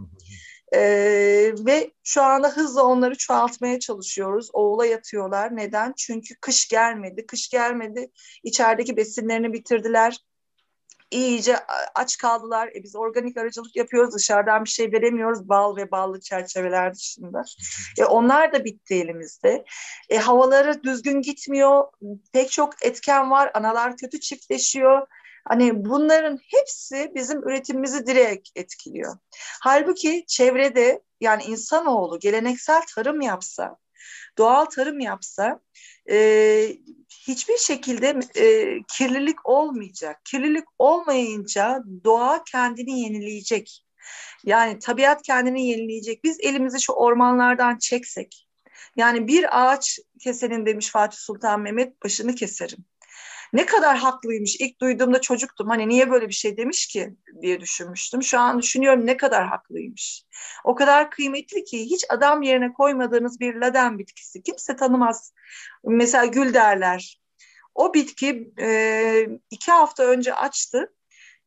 Ee, ve şu anda hızla onları çoğaltmaya çalışıyoruz. Oğula yatıyorlar. Neden? Çünkü kış gelmedi. Kış gelmedi. İçerideki besinlerini bitirdiler iyice aç kaldılar. E biz organik aracılık yapıyoruz. Dışarıdan bir şey veremiyoruz. Bal ve ballı çerçeveler dışında. E onlar da bitti elimizde. E havaları düzgün gitmiyor. Pek çok etken var. Analar kötü çiftleşiyor. Hani bunların hepsi bizim üretimimizi direkt etkiliyor. Halbuki çevrede yani insanoğlu geleneksel tarım yapsa, doğal tarım yapsa e, hiçbir şekilde e, kirlilik olmayacak. Kirlilik olmayınca doğa kendini yenileyecek. Yani tabiat kendini yenileyecek. Biz elimizi şu ormanlardan çeksek, Yani bir ağaç kesenin demiş Fatih Sultan Mehmet başını keserim. Ne kadar haklıymış. İlk duyduğumda çocuktum. Hani niye böyle bir şey demiş ki diye düşünmüştüm. Şu an düşünüyorum ne kadar haklıymış. O kadar kıymetli ki hiç adam yerine koymadığınız bir laden bitkisi. Kimse tanımaz. Mesela gül derler. O bitki e, iki hafta önce açtı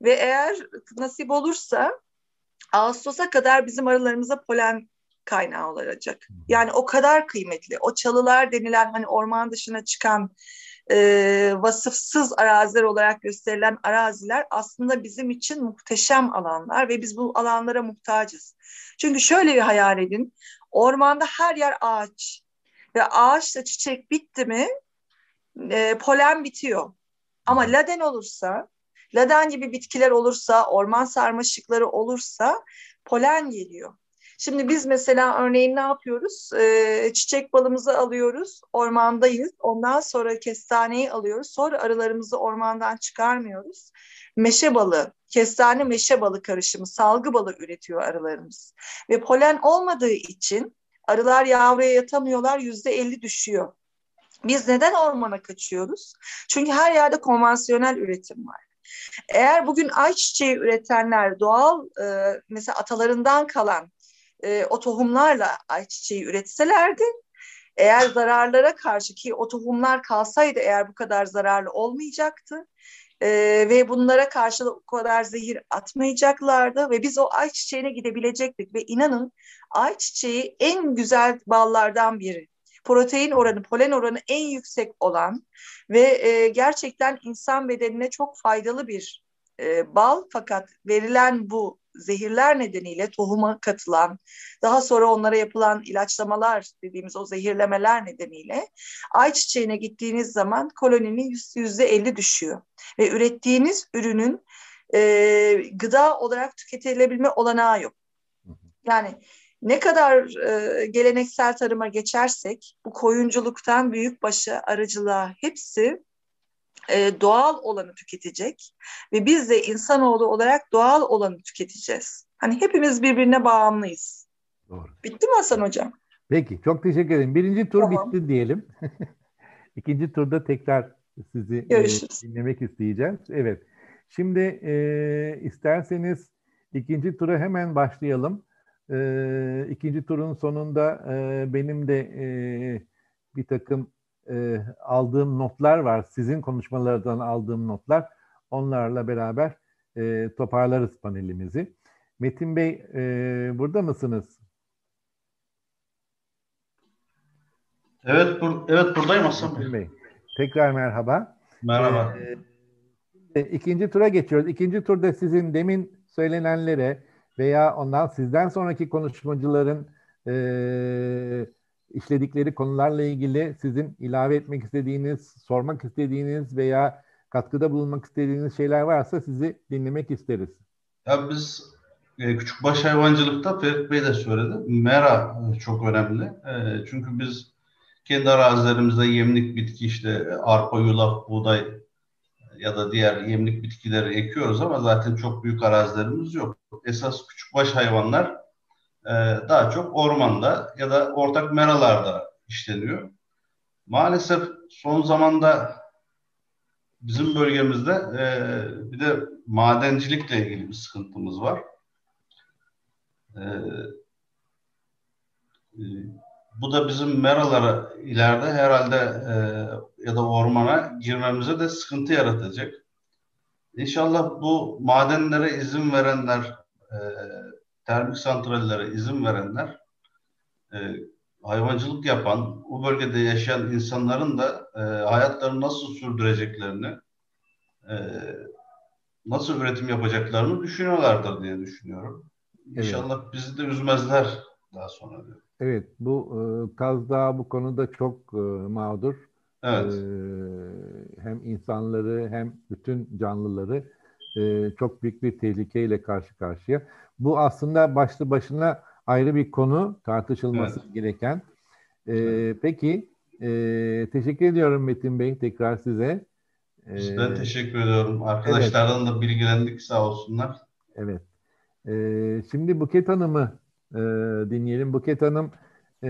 ve eğer nasip olursa Ağustos'a kadar bizim arılarımıza polen kaynağı olacak. Yani o kadar kıymetli. O çalılar denilen hani orman dışına çıkan e, vasıfsız araziler olarak gösterilen araziler aslında bizim için muhteşem alanlar ve biz bu alanlara muhtacız. Çünkü şöyle bir hayal edin. Ormanda her yer ağaç ve ağaçla çiçek bitti mi e, polen bitiyor. Ama laden olursa, laden gibi bitkiler olursa, orman sarmaşıkları olursa polen geliyor. Şimdi biz mesela örneğin ne yapıyoruz? Ee, çiçek balımızı alıyoruz, ormandayız. Ondan sonra kestaneyi alıyoruz. Sonra arılarımızı ormandan çıkarmıyoruz. Meşe balı, kestane meşe balı karışımı, salgı balı üretiyor arılarımız. Ve polen olmadığı için arılar yavruya yatamıyorlar, yüzde elli düşüyor. Biz neden ormana kaçıyoruz? Çünkü her yerde konvansiyonel üretim var. Eğer bugün ayçiçeği üretenler doğal e, mesela atalarından kalan e, o tohumlarla ayçiçeği üretselerdi eğer zararlara karşı ki o tohumlar kalsaydı eğer bu kadar zararlı olmayacaktı e, ve bunlara karşı o kadar zehir atmayacaklardı ve biz o ayçiçeğine gidebilecektik ve inanın ayçiçeği en güzel ballardan biri. Protein oranı, polen oranı en yüksek olan ve e, gerçekten insan bedenine çok faydalı bir e, bal fakat verilen bu zehirler nedeniyle tohuma katılan, daha sonra onlara yapılan ilaçlamalar dediğimiz o zehirlemeler nedeniyle ayçiçeğine gittiğiniz zaman koloninin yüzde elli düşüyor. Ve ürettiğiniz ürünün e, gıda olarak tüketilebilme olanağı yok. Yani ne kadar e, geleneksel tarıma geçersek bu koyunculuktan büyükbaşı arıcılığa hepsi e, doğal olanı tüketecek ve biz de insanoğlu olarak doğal olanı tüketeceğiz. Hani hepimiz birbirine bağımlıyız. Doğru. Bitti mi Hasan Hocam? Peki, çok teşekkür ederim. Birinci tur tamam. bitti diyelim. [LAUGHS] İkinci turda tekrar sizi e, dinlemek isteyeceğiz. Evet, şimdi e, isterseniz ikinci tura hemen başlayalım. E, ikinci turun sonunda e, benim de e, bir takım e, aldığım notlar var. Sizin konuşmalardan aldığım notlar. Onlarla beraber e, toparlarız panelimizi. Metin Bey e, burada mısınız? Evet, bur evet buradayım Hasan Bey. Bey. Tekrar merhaba. Merhaba. Ee, ikinci tura geçiyoruz. İkinci turda sizin demin söylenenlere veya ondan sizden sonraki konuşmacıların e, işledikleri konularla ilgili sizin ilave etmek istediğiniz, sormak istediğiniz veya katkıda bulunmak istediğiniz şeyler varsa sizi dinlemek isteriz. Ya biz e, küçük baş hayvancılıkta Ferit Bey de söyledi. Mera e, çok önemli. E, çünkü biz kendi arazilerimizde yemlik bitki işte arpa, yulaf, buğday ya da diğer yemlik bitkileri ekiyoruz ama zaten çok büyük arazilerimiz yok. Esas küçük baş hayvanlar e, daha çok ormanda ya da ortak meralarda işleniyor. Maalesef son zamanda bizim bölgemizde e, bir de madencilikle ilgili bir sıkıntımız var. E, e, bu da bizim meralara ileride herhalde e, ya da ormana girmemize de sıkıntı yaratacak. İnşallah bu madenlere izin verenler, termik santrallere izin verenler e, hayvancılık yapan, bu bölgede yaşayan insanların da e, hayatlarını nasıl sürdüreceklerini, e, nasıl üretim yapacaklarını düşünüyorlardır diye düşünüyorum. Evet. İnşallah bizi de üzmezler daha sonra diyor. Evet, bu e, Kaz Dağı bu konuda çok e, mağdur. Evet. E, hem insanları hem bütün canlıları e, çok büyük bir tehlikeyle karşı karşıya. Bu aslında başlı başına ayrı bir konu tartışılması evet. gereken. E, evet. Peki e, teşekkür ediyorum Metin Bey tekrar size. E, ben teşekkür ediyorum. Arkadaşlardan evet. da bilgilendik sağ olsunlar. Evet. E, şimdi Buket Hanım'ı e, dinleyelim. Buket Hanım Ee,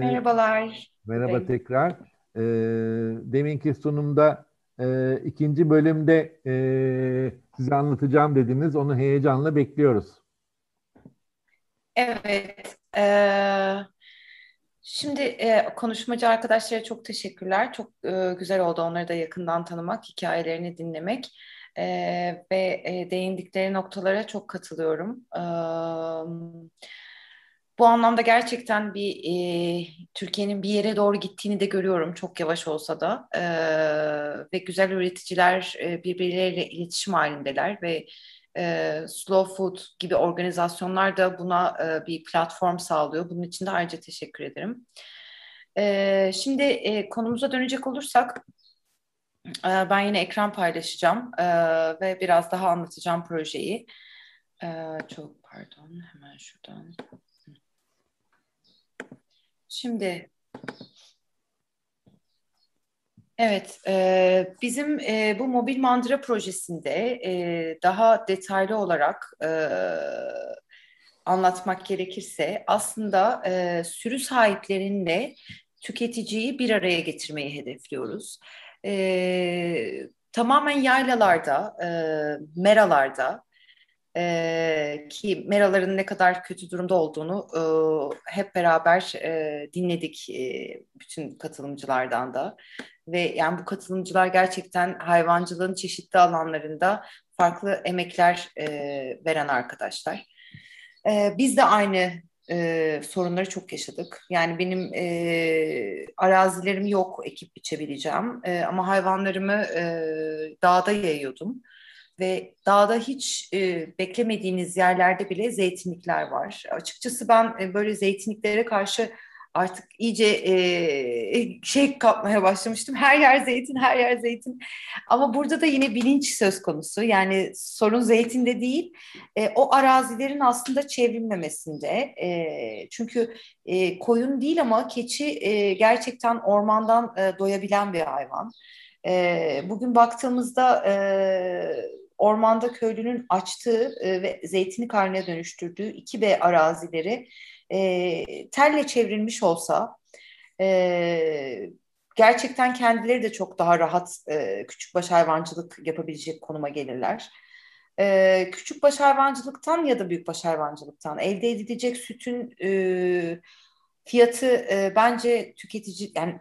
Merhabalar. Merhaba Bey. tekrar. Ee, deminki sunumda e, ikinci bölümde e, size anlatacağım dediniz. Onu heyecanla bekliyoruz. Evet. Ee, şimdi e, konuşmacı arkadaşlara çok teşekkürler. Çok e, güzel oldu onları da yakından tanımak, hikayelerini dinlemek. E, ve e, değindikleri noktalara çok katılıyorum. Evet bu anlamda gerçekten bir e, Türkiye'nin bir yere doğru gittiğini de görüyorum çok yavaş olsa da e, ve güzel üreticiler e, birbirleriyle iletişim halindeler ve e, Slow Food gibi organizasyonlar da buna e, bir platform sağlıyor. Bunun için de ayrıca teşekkür ederim. E, şimdi e, konumuza dönecek olursak e, ben yine ekran paylaşacağım e, ve biraz daha anlatacağım projeyi. E, çok pardon hemen şuradan. Şimdi Evet, e, bizim e, bu mobil mandıra projesinde e, daha detaylı olarak e, anlatmak gerekirse aslında e, sürü sahiplerinle tüketiciyi bir araya getirmeyi hedefliyoruz. E, tamamen yaylalarda, e, meralarda e, ki meraların ne kadar kötü durumda olduğunu e, hep beraber e, dinledik e, bütün katılımcılardan da ve yani bu katılımcılar gerçekten hayvancılığın çeşitli alanlarında farklı emekler e, veren arkadaşlar. E, biz de aynı e, sorunları çok yaşadık. Yani benim e, arazilerim yok ekip biçebileceğim e, ama hayvanlarımı e, dağda yayıyordum ve dağda hiç e, beklemediğiniz yerlerde bile zeytinlikler var. Açıkçası ben e, böyle zeytinliklere karşı artık iyice e, şey kapmaya başlamıştım. Her yer zeytin, her yer zeytin. Ama burada da yine bilinç söz konusu. Yani sorun zeytinde değil, e, o arazilerin aslında çevrilmemesinde. E, çünkü e, koyun değil ama keçi e, gerçekten ormandan e, doyabilen bir hayvan. E, bugün baktığımızda... E, ormanda köylünün açtığı ve zeytini karnına dönüştürdüğü iki b arazileri e, telle çevrilmiş olsa e, gerçekten kendileri de çok daha rahat e, küçükbaş hayvancılık yapabilecek konuma gelirler. E, küçükbaş hayvancılıktan ya da büyükbaş hayvancılıktan elde edilecek sütün e, fiyatı e, bence tüketici yani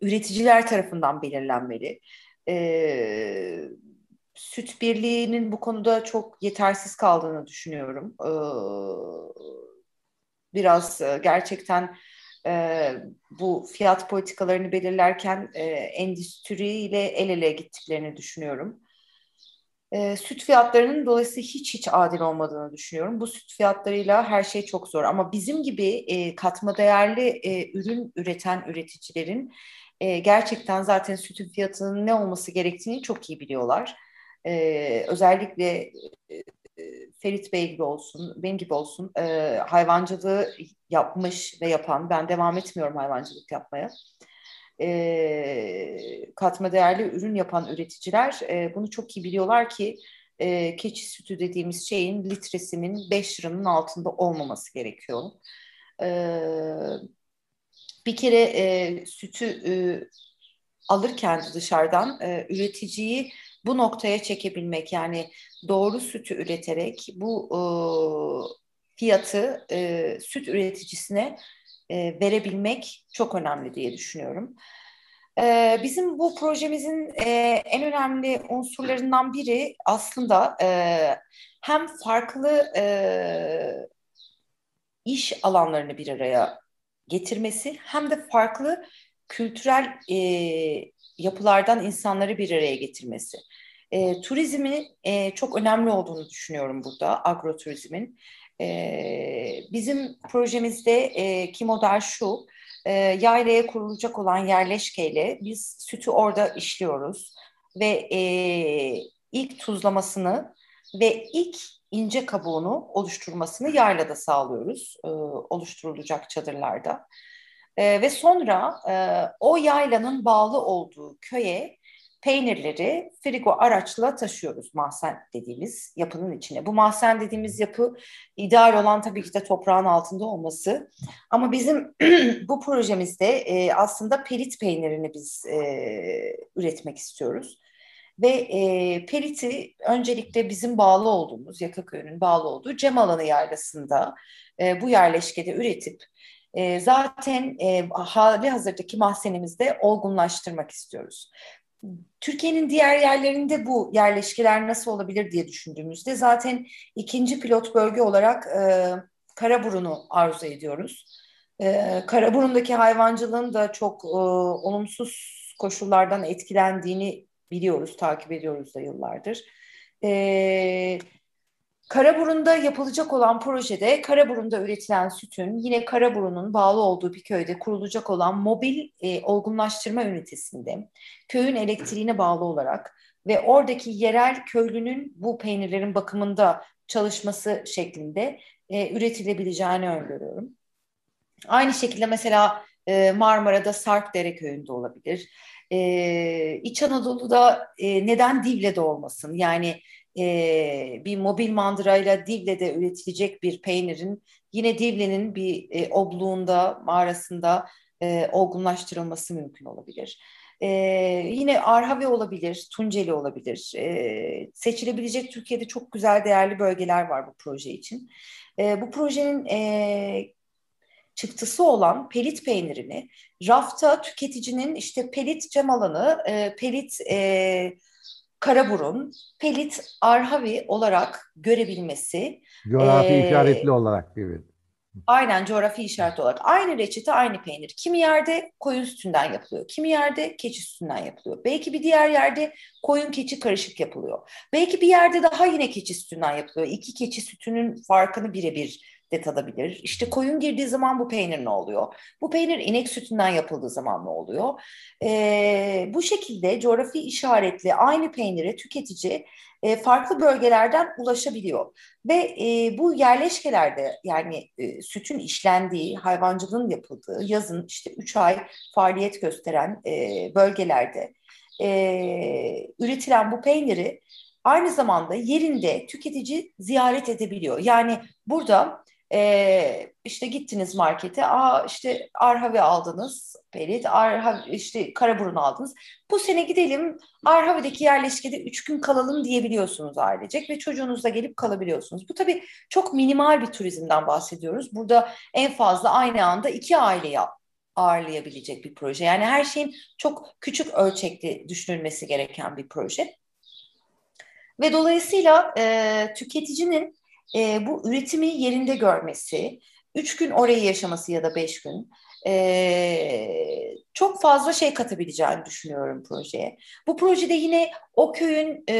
üreticiler tarafından belirlenmeli. E, süt birliğinin bu konuda çok yetersiz kaldığını düşünüyorum. Ee, biraz e, gerçekten e, bu fiyat politikalarını belirlerken e, endüstriyle el ele gittiklerini düşünüyorum. süt fiyatlarının dolayısıyla hiç hiç adil olmadığını düşünüyorum. Bu süt fiyatlarıyla her şey çok zor ama bizim gibi katma değerli ürün üreten üreticilerin gerçekten zaten sütün fiyatının ne olması gerektiğini çok iyi biliyorlar e, özellikle Ferit Bey gibi olsun, benim gibi olsun e, hayvancılığı yapmış ve yapan, ben devam etmiyorum hayvancılık yapmaya. E, katma değerli ürün yapan üreticiler e, bunu çok iyi biliyorlar ki e, keçi sütü dediğimiz şeyin litresinin 5 liranın altında olmaması gerekiyor. E, bir kere e, sütü e, alırken dışarıdan e, üreticiyi bu noktaya çekebilmek yani doğru sütü üreterek bu e, fiyatı e, süt üreticisine e, verebilmek çok önemli diye düşünüyorum. E, bizim bu projemizin e, en önemli unsurlarından biri aslında e, hem farklı e, iş alanlarını bir araya getirmesi hem de farklı kültürel e, yapılardan insanları bir araya getirmesi. E, turizmin e, çok önemli olduğunu düşünüyorum burada, agroturizmin. E, bizim projemizde e, ki model şu, e, yaylaya kurulacak olan yerleşkeyle biz sütü orada işliyoruz. Ve e, ilk tuzlamasını ve ilk ince kabuğunu oluşturmasını yaylada sağlıyoruz, e, oluşturulacak çadırlarda. E, ve sonra e, o yaylanın bağlı olduğu köye peynirleri frigo araçla taşıyoruz mahzen dediğimiz yapının içine. Bu mahzen dediğimiz yapı ideal olan tabii ki de toprağın altında olması. Ama bizim [CLEARS THROAT] bu projemizde e, aslında perit peynirini biz e, üretmek istiyoruz. Ve e, Perit'i öncelikle bizim bağlı olduğumuz, Yakaköy'ün bağlı olduğu Cem Alanı yaylasında e, bu yerleşkede üretip e, zaten e, hali hazırdaki mahzenimizde olgunlaştırmak istiyoruz. Türkiye'nin diğer yerlerinde bu yerleşkeler nasıl olabilir diye düşündüğümüzde zaten ikinci pilot bölge olarak e, Karaburun'u arzu ediyoruz. E, Karaburun'daki hayvancılığın da çok e, olumsuz koşullardan etkilendiğini biliyoruz, takip ediyoruz da yıllardır. E, Karaburun'da yapılacak olan projede Karaburun'da üretilen sütün yine Karaburun'un bağlı olduğu bir köyde kurulacak olan mobil e, olgunlaştırma ünitesinde köyün elektriğine bağlı olarak ve oradaki yerel köylünün bu peynirlerin bakımında çalışması şeklinde e, üretilebileceğini öngörüyorum. Aynı şekilde mesela e, Marmara'da Sarpdere köyünde olabilir. E, İç Anadolu'da e, neden Divle'de olmasın? Yani e, bir mobil mandırayla Divle'de üretilecek bir peynirin yine Divle'nin bir e, obluğunda, mağarasında e, olgunlaştırılması mümkün olabilir. E, yine Arhavi olabilir, Tunceli olabilir. E, seçilebilecek Türkiye'de çok güzel, değerli bölgeler var bu proje için. E, bu projenin e, çıktısı olan pelit peynirini rafta tüketicinin işte pelit cam alanı, e, pelit e, Karaburun, Pelit, Arhavi olarak görebilmesi. Coğrafi e, işaretli olarak evet. Aynen coğrafi işaret olarak. Aynı reçete aynı peynir. Kimi yerde koyun sütünden yapılıyor. Kimi yerde keçi sütünden yapılıyor. Belki bir diğer yerde koyun keçi karışık yapılıyor. Belki bir yerde daha yine keçi sütünden yapılıyor. İki keçi sütünün farkını birebir de tadabilir. İşte koyun girdiği zaman bu peynir ne oluyor? Bu peynir inek sütünden yapıldığı zaman ne oluyor? E, bu şekilde coğrafi işaretli aynı peynire tüketici e, farklı bölgelerden ulaşabiliyor. Ve e, bu yerleşkelerde yani e, sütün işlendiği, hayvancılığın yapıldığı yazın işte 3 ay faaliyet gösteren e, bölgelerde e, üretilen bu peyniri aynı zamanda yerinde tüketici ziyaret edebiliyor. Yani burada ee, işte gittiniz markete, aa işte Arhavi aldınız, Perit, Arhavi, işte Karaburun aldınız. Bu sene gidelim Arhavi'deki yerleşkede üç gün kalalım diyebiliyorsunuz ailecek ve çocuğunuzla gelip kalabiliyorsunuz. Bu tabii çok minimal bir turizmden bahsediyoruz. Burada en fazla aynı anda iki aileyi ağırlayabilecek bir proje. Yani her şeyin çok küçük ölçekli düşünülmesi gereken bir proje. Ve dolayısıyla e, tüketicinin e, bu üretimi yerinde görmesi, üç gün orayı yaşaması ya da beş gün e, çok fazla şey katabileceğini düşünüyorum projeye. Bu projede yine o köyün e,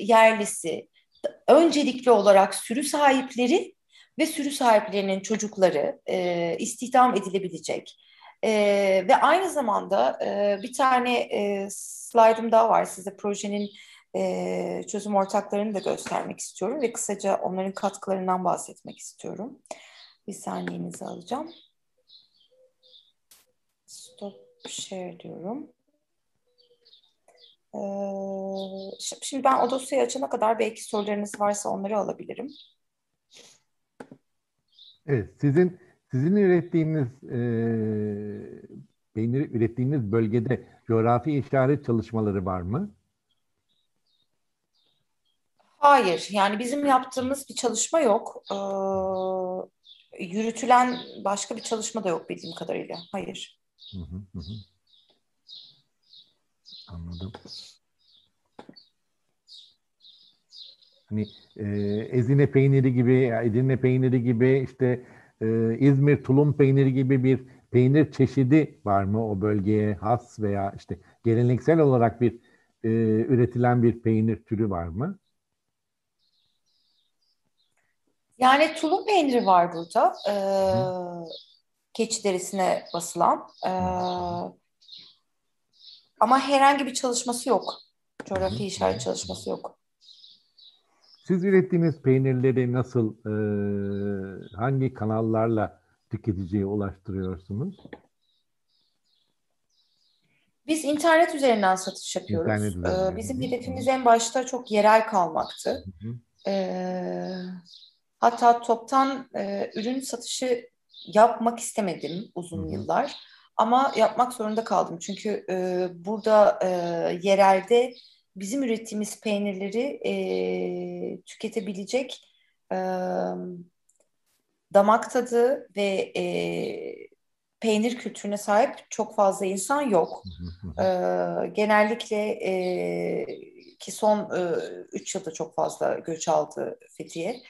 yerlisi, öncelikli olarak sürü sahipleri ve sürü sahiplerinin çocukları e, istihdam edilebilecek. E, ve aynı zamanda e, bir tane e, slaydım daha var size projenin e, çözüm ortaklarını da göstermek istiyorum ve kısaca onların katkılarından bahsetmek istiyorum. Bir saniyenizi alacağım. Stop share diyorum. Ee, şimdi ben o dosyayı açana kadar belki sorularınız varsa onları alabilirim. Evet, sizin sizin ürettiğiniz e, peynir ürettiğiniz bölgede coğrafi işaret çalışmaları var mı? Hayır, yani bizim yaptığımız bir çalışma yok. Ee, yürütülen başka bir çalışma da yok bildiğim kadarıyla. Hayır. Hı hı hı. Anladım. Hani e, ezine peyniri gibi, Edirne peyniri gibi, işte e, İzmir tulum peyniri gibi bir peynir çeşidi var mı o bölgeye has veya işte geleneksel olarak bir e, üretilen bir peynir türü var mı? Yani tulum peyniri var burada. Ee, keçi derisine basılan. Ee, ama herhangi bir çalışması yok. Coğrafi işaret çalışması yok. Siz ürettiğiniz peynirleri nasıl, e, hangi kanallarla tüketiciye ulaştırıyorsunuz? Biz internet üzerinden satış yapıyoruz. Üzerinden. Ee, bizim hedefimiz en başta çok yerel kalmaktı. Hı hı. Ee, hatta toptan e, ürün satışı yapmak istemedim uzun hı hı. yıllar. Ama yapmak zorunda kaldım. Çünkü e, burada e, yerelde bizim ürettiğimiz peynirleri e, tüketebilecek e, damak tadı ve e, peynir kültürüne sahip çok fazla insan yok. e, genellikle e, ki son 3 e, yılda çok fazla göç aldı Fethiye.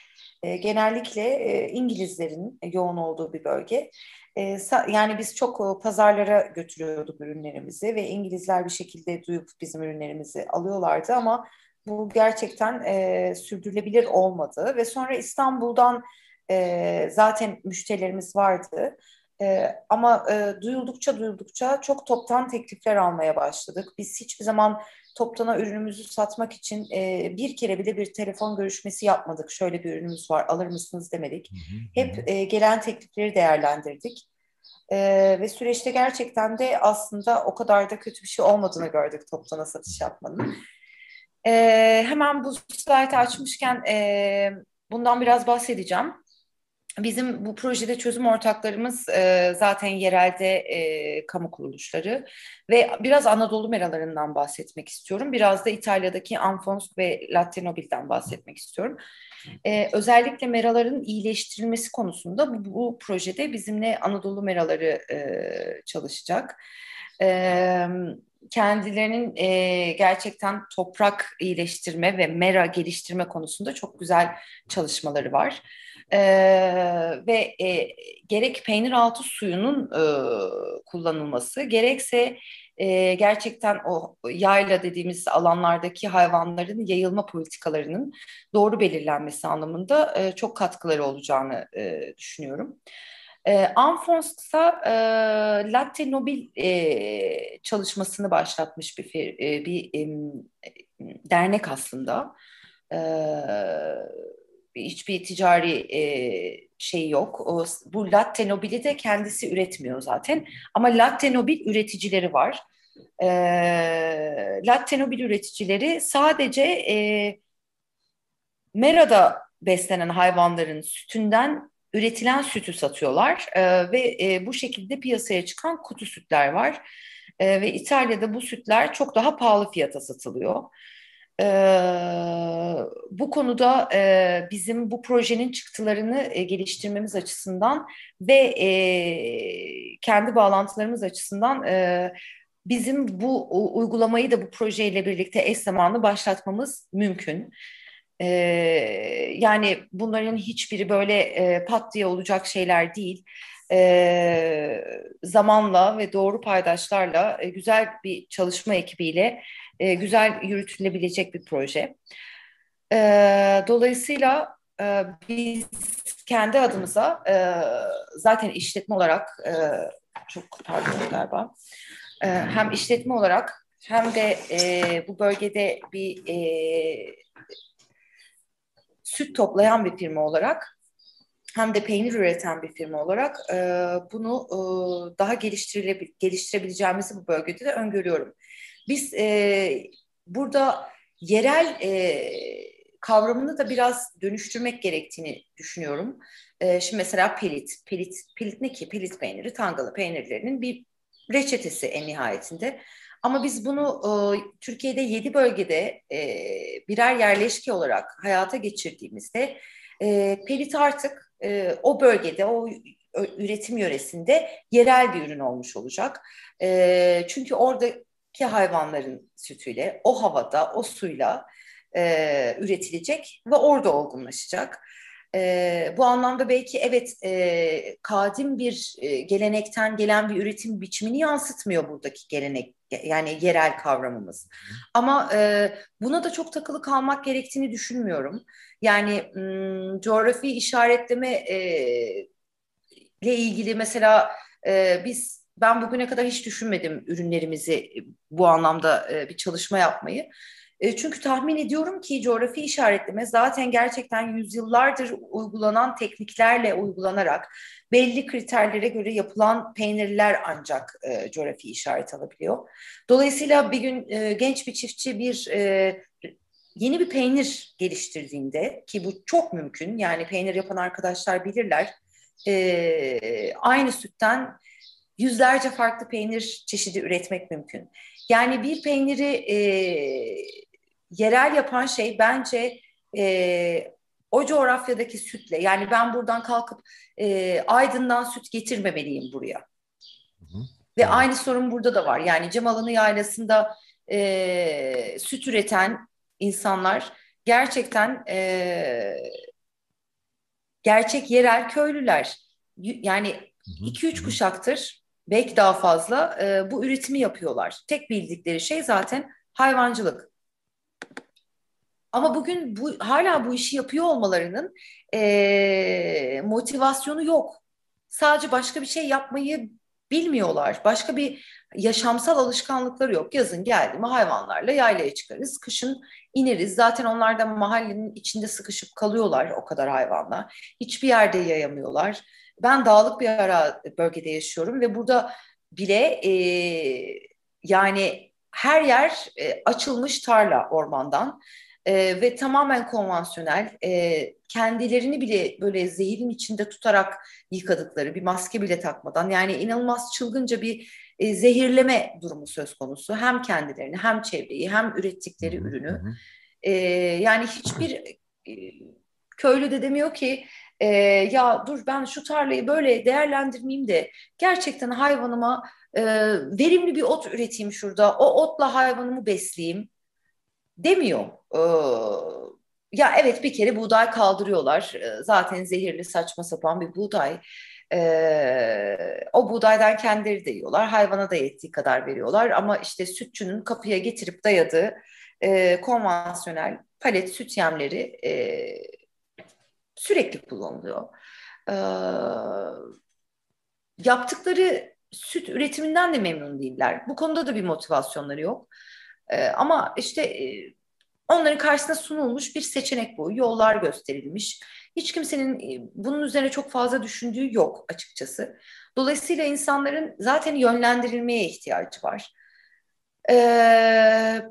E, genellikle e, İngilizlerin yoğun olduğu bir bölge. E, yani biz çok pazarlara götürüyorduk ürünlerimizi ve İngilizler bir şekilde duyup bizim ürünlerimizi alıyorlardı ama bu gerçekten sürdürülebilir olmadı ve sonra İstanbul'dan zaten müşterilerimiz vardı. E, ama e, duyuldukça duyuldukça çok toptan teklifler almaya başladık. Biz hiçbir zaman toptana ürünümüzü satmak için e, bir kere bile bir telefon görüşmesi yapmadık. Şöyle bir ürünümüz var alır mısınız demedik. Hı hı. Hep e, gelen teklifleri değerlendirdik. E, ve süreçte gerçekten de aslında o kadar da kötü bir şey olmadığını gördük toptana satış yapmanın. E, hemen bu slaytı açmışken e, bundan biraz bahsedeceğim. Bizim bu projede çözüm ortaklarımız e, zaten yerelde e, kamu kuruluşları ve biraz Anadolu meralarından bahsetmek istiyorum. Biraz da İtalya'daki Anfonsk ve Latte Nobil'den bahsetmek istiyorum. E, özellikle meraların iyileştirilmesi konusunda bu, bu projede bizimle Anadolu meraları e, çalışacak. E, kendilerinin e, gerçekten toprak iyileştirme ve mera geliştirme konusunda çok güzel çalışmaları var. E, ve e, gerek peynir altı suyunun e, kullanılması gerekse e, gerçekten o yayla dediğimiz alanlardaki hayvanların yayılma politikalarının doğru belirlenmesi anlamında e, çok katkıları olacağını e, düşünüyorum. E, Anfons'ta e, Latte Nobil e, çalışmasını başlatmış bir e, bir e, dernek aslında. E, hiçbir ticari e, şey yok. O, bu Latte Nobil'i de kendisi üretmiyor zaten. Ama Latte Nobil üreticileri var. E, Latte Nobil üreticileri sadece e, Mera'da beslenen hayvanların sütünden üretilen sütü satıyorlar e, ve e, bu şekilde piyasaya çıkan kutu sütler var. E, ve İtalya'da bu sütler çok daha pahalı fiyata satılıyor. E, bu konuda e, bizim bu projenin çıktılarını e, geliştirmemiz açısından ve e, kendi bağlantılarımız açısından e, bizim bu uygulamayı da bu projeyle birlikte eş zamanlı başlatmamız mümkün. E, yani bunların hiçbiri böyle e, pat diye olacak şeyler değil. E, zamanla ve doğru paydaşlarla e, güzel bir çalışma ekibiyle e, güzel yürütülebilecek bir proje. E, dolayısıyla e, biz kendi adımıza e, zaten işletme olarak e, çok pardon galiba e, hem işletme olarak hem de e, bu bölgede bir e, süt toplayan bir firma olarak hem de peynir üreten bir firma olarak e, bunu e, daha geliştirebileceğimizi bu bölgede de öngörüyorum. Biz e, burada yerel e, kavramını da biraz dönüştürmek gerektiğini düşünüyorum. E, şimdi mesela pelit, pelit, pelit ne ki? Pelit peyniri, tangalı peynirlerinin bir reçetesi en nihayetinde. Ama biz bunu e, Türkiye'de yedi bölgede e, birer yerleşke olarak hayata geçirdiğimizde e, pelit artık e, o bölgede, o üretim yöresinde yerel bir ürün olmuş olacak. E, çünkü oradaki hayvanların sütüyle, o havada, o suyla e, üretilecek ve orada olgunlaşacak. E, bu anlamda belki evet e, kadim bir e, gelenekten gelen bir üretim biçimini yansıtmıyor buradaki gelenek yani yerel kavramımız. Ama e, buna da çok takılı kalmak gerektiğini düşünmüyorum. Yani m, coğrafi işaretleme e, ile ilgili mesela e, biz ben bugüne kadar hiç düşünmedim ürünlerimizi bu anlamda e, bir çalışma yapmayı. E, çünkü tahmin ediyorum ki coğrafi işaretleme zaten gerçekten yüzyıllardır uygulanan tekniklerle uygulanarak belli kriterlere göre yapılan peynirler ancak e, coğrafi işaret alabiliyor. Dolayısıyla bir gün e, genç bir çiftçi bir e, yeni bir peynir geliştirdiğinde ki bu çok mümkün yani peynir yapan arkadaşlar bilirler e, aynı sütten yüzlerce farklı peynir çeşidi üretmek mümkün. Yani bir peyniri e, yerel yapan şey bence e, o coğrafyadaki sütle yani ben buradan kalkıp e, Aydın'dan süt getirmemeliyim buraya. Hı hı. Ve aynı sorun burada da var. Yani Cemalanı Yaylası'nda e, süt üreten insanlar gerçekten e, gerçek yerel köylüler. Yani 2-3 kuşaktır belki daha fazla e, bu üretimi yapıyorlar. Tek bildikleri şey zaten hayvancılık. Ama bugün bu hala bu işi yapıyor olmalarının e, motivasyonu yok. Sadece başka bir şey yapmayı bilmiyorlar. Başka bir yaşamsal alışkanlıkları yok. Yazın geldi mi hayvanlarla yaylaya çıkarız. Kışın ineriz. Zaten onlar da mahallenin içinde sıkışıp kalıyorlar o kadar hayvanla. Hiçbir yerde yayamıyorlar. Ben dağlık bir ara bölgede yaşıyorum ve burada bile e, yani her yer e, açılmış tarla ormandan e, ve tamamen konvansiyonel e, kendilerini bile böyle zehirin içinde tutarak yıkadıkları bir maske bile takmadan yani inanılmaz çılgınca bir e, zehirleme durumu söz konusu. Hem kendilerini hem çevreyi hem ürettikleri ürünü. e, yani hiçbir e, köylü de demiyor ki e, ya dur ben şu tarlayı böyle değerlendirmeyeyim de gerçekten hayvanıma e, verimli bir ot üreteyim şurada o otla hayvanımı besleyeyim demiyor. Ee, ya evet bir kere buğday kaldırıyorlar. Ee, zaten zehirli saçma sapan bir buğday. Ee, o buğdaydan kendileri de yiyorlar. Hayvana da yettiği kadar veriyorlar. Ama işte sütçünün kapıya getirip dayadığı e, konvansiyonel palet süt yemleri e, sürekli kullanılıyor. Ee, yaptıkları süt üretiminden de memnun değiller. Bu konuda da bir motivasyonları yok. E, ama işte e, onların karşısına sunulmuş bir seçenek bu. Yollar gösterilmiş. Hiç kimsenin e, bunun üzerine çok fazla düşündüğü yok açıkçası. Dolayısıyla insanların zaten yönlendirilmeye ihtiyacı var. Ee,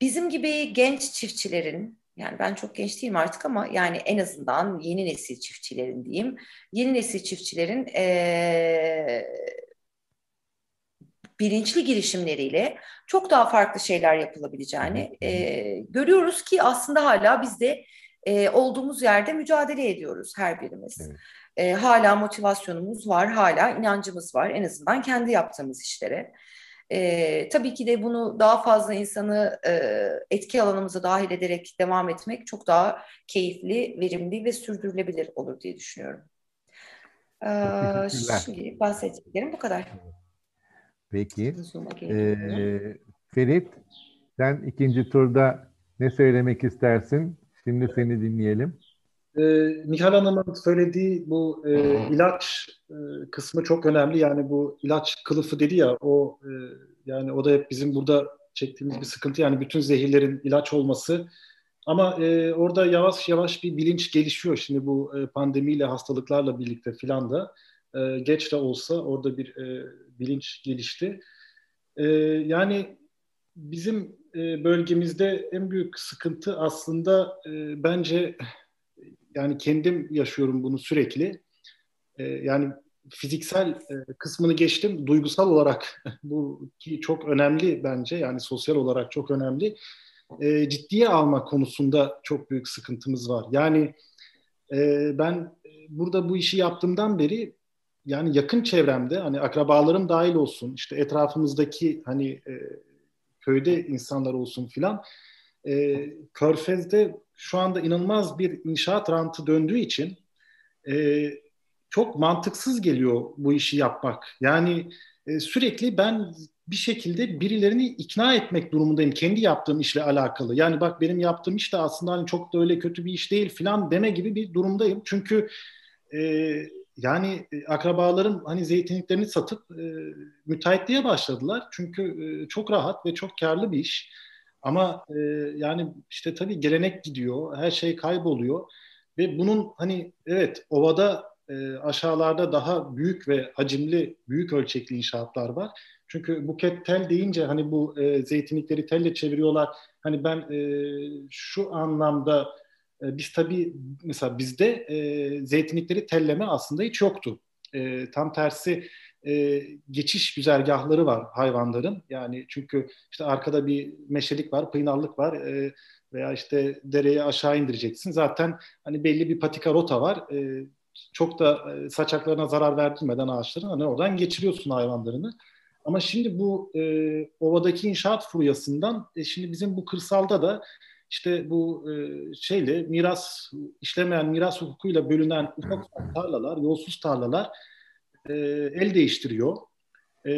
bizim gibi genç çiftçilerin yani ben çok genç değilim artık ama yani en azından yeni nesil çiftçilerin diyeyim. Yeni nesil çiftçilerin ee, bilinçli girişimleriyle çok daha farklı şeyler yapılabileceğini e, görüyoruz ki aslında hala biz de e, olduğumuz yerde mücadele ediyoruz her birimiz. Evet. E, hala motivasyonumuz var, hala inancımız var en azından kendi yaptığımız işlere. E, tabii ki de bunu daha fazla insanı e, etki alanımıza dahil ederek devam etmek çok daha keyifli, verimli ve sürdürülebilir olur diye düşünüyorum. E, şimdi bahsedeceklerim bu kadar. Peki. Ee, Ferit, sen ikinci turda ne söylemek istersin? Şimdi seni dinleyelim. Ee, Nihal Hanım'ın söylediği bu e, ilaç e, kısmı çok önemli. Yani bu ilaç kılıfı dedi ya, o e, yani o da hep bizim burada çektiğimiz bir sıkıntı. Yani bütün zehirlerin ilaç olması. Ama e, orada yavaş yavaş bir bilinç gelişiyor. Şimdi bu e, pandemiyle, hastalıklarla birlikte filan da e, geç de olsa orada bir e, bilinç gelişti. E, yani bizim e, bölgemizde en büyük sıkıntı aslında e, bence yani kendim yaşıyorum bunu sürekli. E, yani fiziksel e, kısmını geçtim. Duygusal olarak [LAUGHS] bu ki çok önemli bence. Yani sosyal olarak çok önemli. E, ciddiye alma konusunda çok büyük sıkıntımız var. Yani e, ben burada bu işi yaptığımdan beri yani yakın çevremde hani akrabalarım dahil olsun işte etrafımızdaki hani e, köyde insanlar olsun filan e, Körfez'de şu anda inanılmaz bir inşaat rantı döndüğü için e, çok mantıksız geliyor bu işi yapmak. Yani e, sürekli ben bir şekilde birilerini ikna etmek durumundayım kendi yaptığım işle alakalı. Yani bak benim yaptığım iş de aslında hani çok da öyle kötü bir iş değil filan deme gibi bir durumdayım. Çünkü e, yani e, akrabalarım hani zeytinliklerini satıp e, müteahhitliğe başladılar. Çünkü e, çok rahat ve çok karlı bir iş. Ama e, yani işte tabii gelenek gidiyor, her şey kayboluyor ve bunun hani evet ovada e, aşağılarda daha büyük ve hacimli, büyük ölçekli inşaatlar var. Çünkü buket tel deyince hani bu e, zeytinlikleri telle çeviriyorlar. Hani ben e, şu anlamda e, biz tabii mesela bizde e, zeytinlikleri telleme aslında hiç yoktu. E, tam tersi e, geçiş güzergahları var hayvanların. Yani çünkü işte arkada bir meşelik var, pınarlık var e, veya işte dereye aşağı indireceksin. Zaten hani belli bir patika rota var. E, çok da e, saçaklarına zarar verdirmeden ağaçların hani oradan geçiriyorsun hayvanlarını. Ama şimdi bu e, ovadaki inşaat furyasından e, şimdi bizim bu kırsalda da işte bu e, şeyle miras işlemeyen miras hukukuyla bölünen ufak tarlalar, yolsuz tarlalar e, el değiştiriyor. E,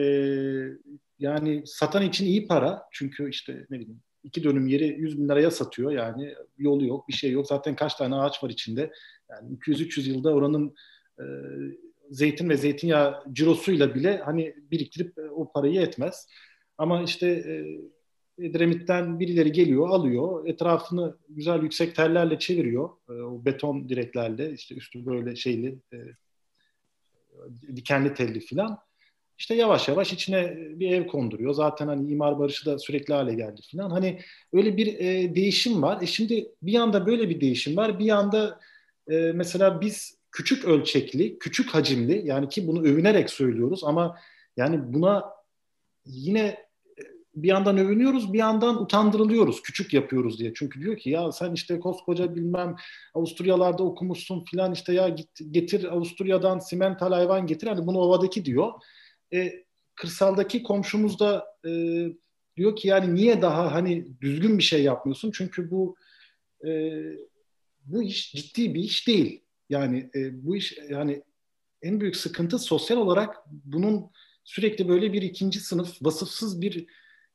yani satan için iyi para çünkü işte ne bileyim iki dönüm yeri 100 bin liraya satıyor yani yolu yok bir şey yok zaten kaç tane ağaç var içinde yani 200-300 yılda oranın e, zeytin ve zeytinyağı cirosuyla bile hani biriktirip e, o parayı etmez. Ama işte e, Edremit'ten birileri geliyor, alıyor, etrafını güzel yüksek tellerle çeviriyor. E, o beton direklerle, işte üstü böyle şeyli, e, dikenli telli filan. İşte yavaş yavaş içine bir ev konduruyor. Zaten hani imar barışı da sürekli hale geldi filan. Hani öyle bir e, değişim var. E şimdi bir yanda böyle bir değişim var. Bir yanda e, mesela biz küçük ölçekli, küçük hacimli yani ki bunu övünerek söylüyoruz ama yani buna yine bir yandan övünüyoruz bir yandan utandırılıyoruz küçük yapıyoruz diye. Çünkü diyor ki ya sen işte koskoca bilmem Avusturyalarda okumuşsun filan işte ya git, getir Avusturya'dan simental hayvan getir hani bunu ovadaki diyor. E, kırsaldaki komşumuz da e, diyor ki yani niye daha hani düzgün bir şey yapmıyorsun? Çünkü bu e, bu iş ciddi bir iş değil. Yani e, bu iş yani en büyük sıkıntı sosyal olarak bunun sürekli böyle bir ikinci sınıf vasıfsız bir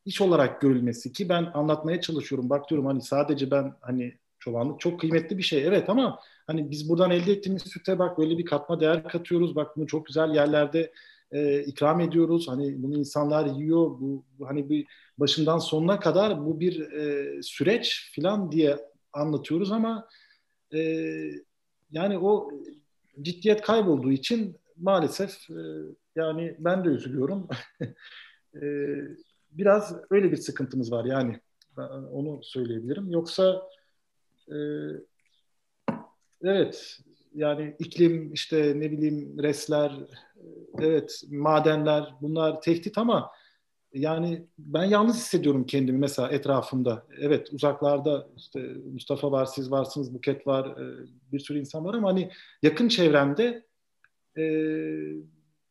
iş olarak görülmesi ki ben anlatmaya çalışıyorum. Bak diyorum hani sadece ben hani çobanlık çok kıymetli bir şey evet ama hani biz buradan elde ettiğimiz süte bak böyle bir katma değer katıyoruz. Bak bunu çok güzel yerlerde e, ikram ediyoruz. Hani bunu insanlar yiyor. Bu, hani bir başından sonuna kadar bu bir e, süreç filan diye anlatıyoruz ama e, yani o ciddiyet kaybolduğu için maalesef e, yani ben de üzülüyorum. [LAUGHS] e, biraz öyle bir sıkıntımız var yani onu söyleyebilirim. Yoksa e, evet yani iklim işte ne bileyim resler evet madenler bunlar tehdit ama yani ben yalnız hissediyorum kendimi mesela etrafımda. Evet uzaklarda işte Mustafa var, siz varsınız, Buket var, e, bir sürü insan var ama hani yakın çevremde e,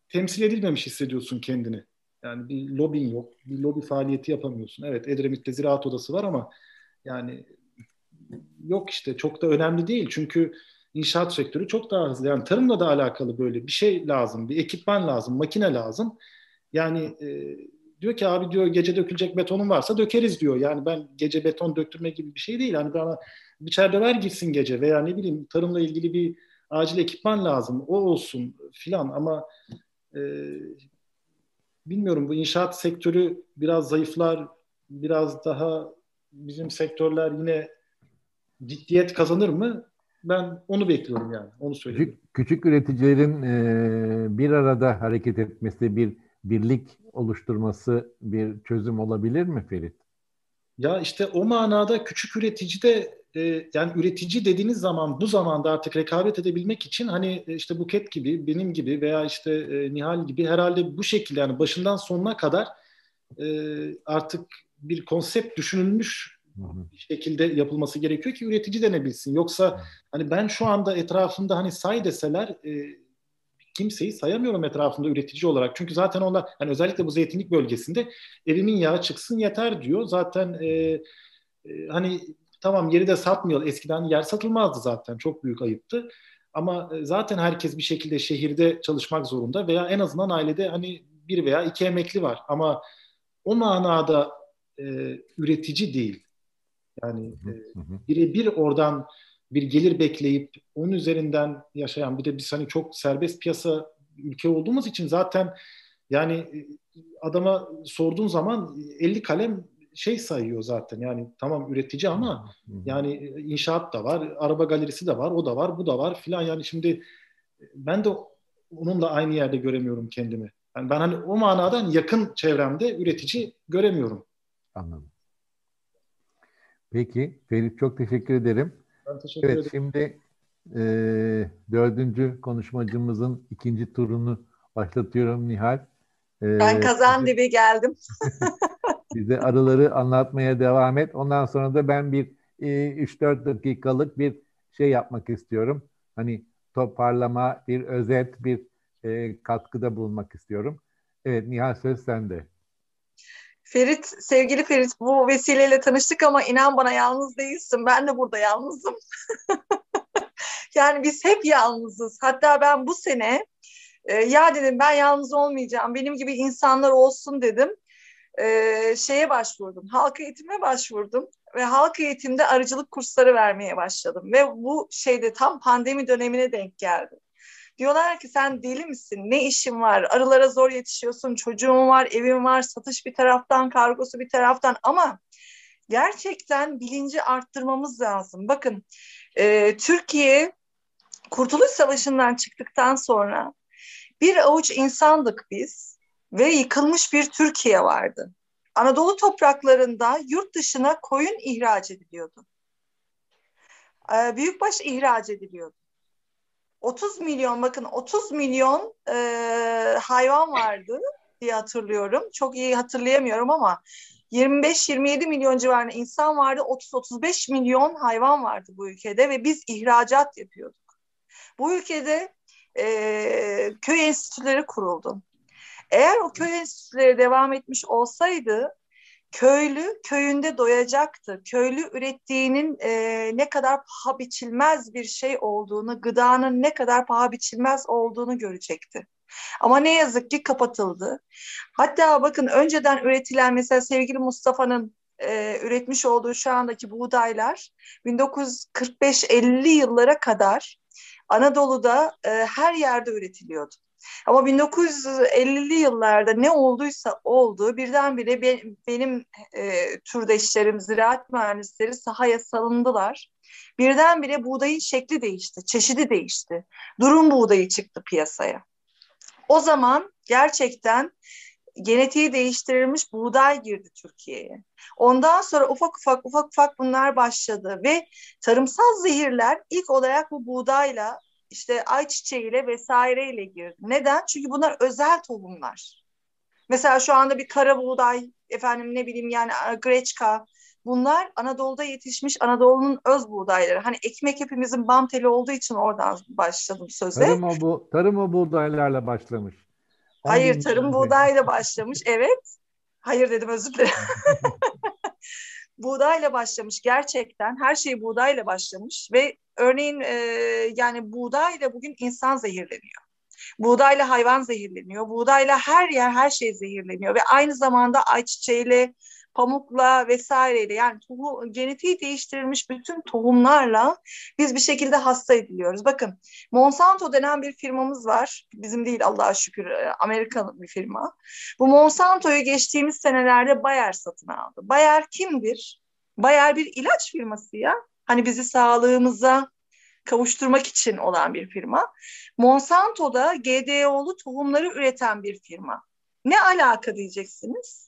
temsil edilmemiş hissediyorsun kendini. Yani bir lobin yok, bir lobi faaliyeti yapamıyorsun. Evet Edremit'te ziraat odası var ama yani yok işte çok da önemli değil. Çünkü inşaat sektörü çok daha hızlı. Yani tarımla da alakalı böyle bir şey lazım, bir ekipman lazım, makine lazım. Yani e, diyor ki abi diyor gece dökülecek betonun varsa dökeriz diyor. Yani ben gece beton döktürme gibi bir şey değil. Hani bana bir içeride gitsin gece veya ne bileyim tarımla ilgili bir acil ekipman lazım. O olsun filan ama e, bilmiyorum bu inşaat sektörü biraz zayıflar. Biraz daha bizim sektörler yine ciddiyet kazanır mı? Ben onu bekliyorum yani. Onu söyleyeyim. Küçük, küçük üreticilerin e, bir arada hareket etmesi, bir birlik oluşturması bir çözüm olabilir mi Ferit? Ya işte o manada küçük üretici de e, yani üretici dediğiniz zaman bu zamanda artık rekabet edebilmek için hani e, işte Buket gibi, benim gibi veya işte e, Nihal gibi herhalde bu şekilde yani başından sonuna kadar e, artık bir konsept düşünülmüş bir şekilde yapılması gerekiyor ki üretici denebilsin. Yoksa hani ben şu anda etrafımda hani say deseler e, kimseyi sayamıyorum etrafında üretici olarak. Çünkü zaten onlar hani özellikle bu zeytinlik bölgesinde evimin yağı çıksın yeter diyor. Zaten e, e, hani tamam yeri de satmıyor. Eskiden yer satılmazdı zaten. Çok büyük ayıptı. Ama e, zaten herkes bir şekilde şehirde çalışmak zorunda veya en azından ailede hani bir veya iki emekli var. Ama o manada e, üretici değil. Yani e, birebir oradan bir gelir bekleyip onun üzerinden yaşayan bir de biz hani çok serbest piyasa ülke olduğumuz için zaten yani e, adama sorduğun zaman 50 kalem şey sayıyor zaten. Yani tamam üretici ama yani inşaat da var, araba galerisi de var, o da var, bu da var filan. Yani şimdi ben de onunla aynı yerde göremiyorum kendimi. Yani ben hani o manadan yakın çevremde üretici göremiyorum. Anladım. Peki Ferit çok teşekkür ederim. Ben teşekkür evet, ederim. Şimdi e, dördüncü konuşmacımızın ikinci turunu başlatıyorum Nihal. E, ben kazan dibi geldim. [LAUGHS] bize arıları anlatmaya devam et. Ondan sonra da ben bir e, 3-4 dakikalık bir şey yapmak istiyorum. Hani toparlama, bir özet, bir e, katkıda bulunmak istiyorum. Evet Nihal söz sende. Ferit, sevgili Ferit bu vesileyle tanıştık ama inan bana yalnız değilsin. Ben de burada yalnızım. [LAUGHS] yani biz hep yalnızız. Hatta ben bu sene e, ya dedim ben yalnız olmayacağım. Benim gibi insanlar olsun dedim. E, şeye başvurdum. Halk eğitime başvurdum ve halk eğitimde arıcılık kursları vermeye başladım. Ve bu şeyde tam pandemi dönemine denk geldi. Diyorlar ki sen deli misin? Ne işin var? Arılara zor yetişiyorsun. Çocuğun var, evin var, satış bir taraftan, kargosu bir taraftan ama gerçekten bilinci arttırmamız lazım. Bakın e, Türkiye Kurtuluş Savaşı'ndan çıktıktan sonra bir avuç insandık biz ve yıkılmış bir Türkiye vardı. Anadolu topraklarında yurt dışına koyun ihraç ediliyordu. E, büyükbaş ihraç ediliyordu. 30 milyon bakın 30 milyon e, hayvan vardı diye hatırlıyorum. Çok iyi hatırlayamıyorum ama 25-27 milyon civarında insan vardı. 30-35 milyon hayvan vardı bu ülkede ve biz ihracat yapıyorduk. Bu ülkede e, köy enstitüleri kuruldu. Eğer o köy enstitüleri devam etmiş olsaydı köylü köyünde doyacaktı. Köylü ürettiğinin e, ne kadar paha biçilmez bir şey olduğunu, gıdanın ne kadar paha biçilmez olduğunu görecekti. Ama ne yazık ki kapatıldı. Hatta bakın önceden üretilen mesela sevgili Mustafa'nın e, üretmiş olduğu şu andaki buğdaylar 1945-50 yıllara kadar Anadolu'da e, her yerde üretiliyordu. Ama 1950'li yıllarda ne olduysa oldu birdenbire be, benim e, türdeşlerim, ziraat mühendisleri sahaya salındılar. Birdenbire buğdayın şekli değişti, çeşidi değişti. Durum buğdayı çıktı piyasaya. O zaman gerçekten genetiği değiştirilmiş buğday girdi Türkiye'ye. Ondan sonra ufak ufak ufak ufak bunlar başladı ve tarımsal zehirler ilk olarak bu buğdayla işte ayçiçeğiyle vesaireyle girdi. Neden? Çünkü bunlar özel tohumlar. Mesela şu anda bir kara buğday, efendim ne bileyim yani greçka, bunlar Anadolu'da yetişmiş Anadolu'nun öz buğdayları. Hani ekmek hepimizin bam teli olduğu için oradan başladım söze. Tarım o, bu, tarım o buğdaylarla başlamış. Hayır tarım buğdayla başlamış evet. Hayır dedim özür dilerim. [LAUGHS] buğdayla başlamış gerçekten her şey buğdayla başlamış ve örneğin e, yani buğdayla bugün insan zehirleniyor. Buğdayla hayvan zehirleniyor. Buğdayla her yer her şey zehirleniyor ve aynı zamanda ayçiçeğiyle pamukla vesaireyle yani tohum, genetiği değiştirilmiş bütün tohumlarla biz bir şekilde hasta ediliyoruz. Bakın Monsanto denen bir firmamız var. Bizim değil Allah'a şükür Amerikalı bir firma. Bu Monsanto'yu geçtiğimiz senelerde Bayer satın aldı. Bayer kimdir? Bayer bir ilaç firması ya. Hani bizi sağlığımıza kavuşturmak için olan bir firma. Monsanto da GDO'lu tohumları üreten bir firma. Ne alaka diyeceksiniz?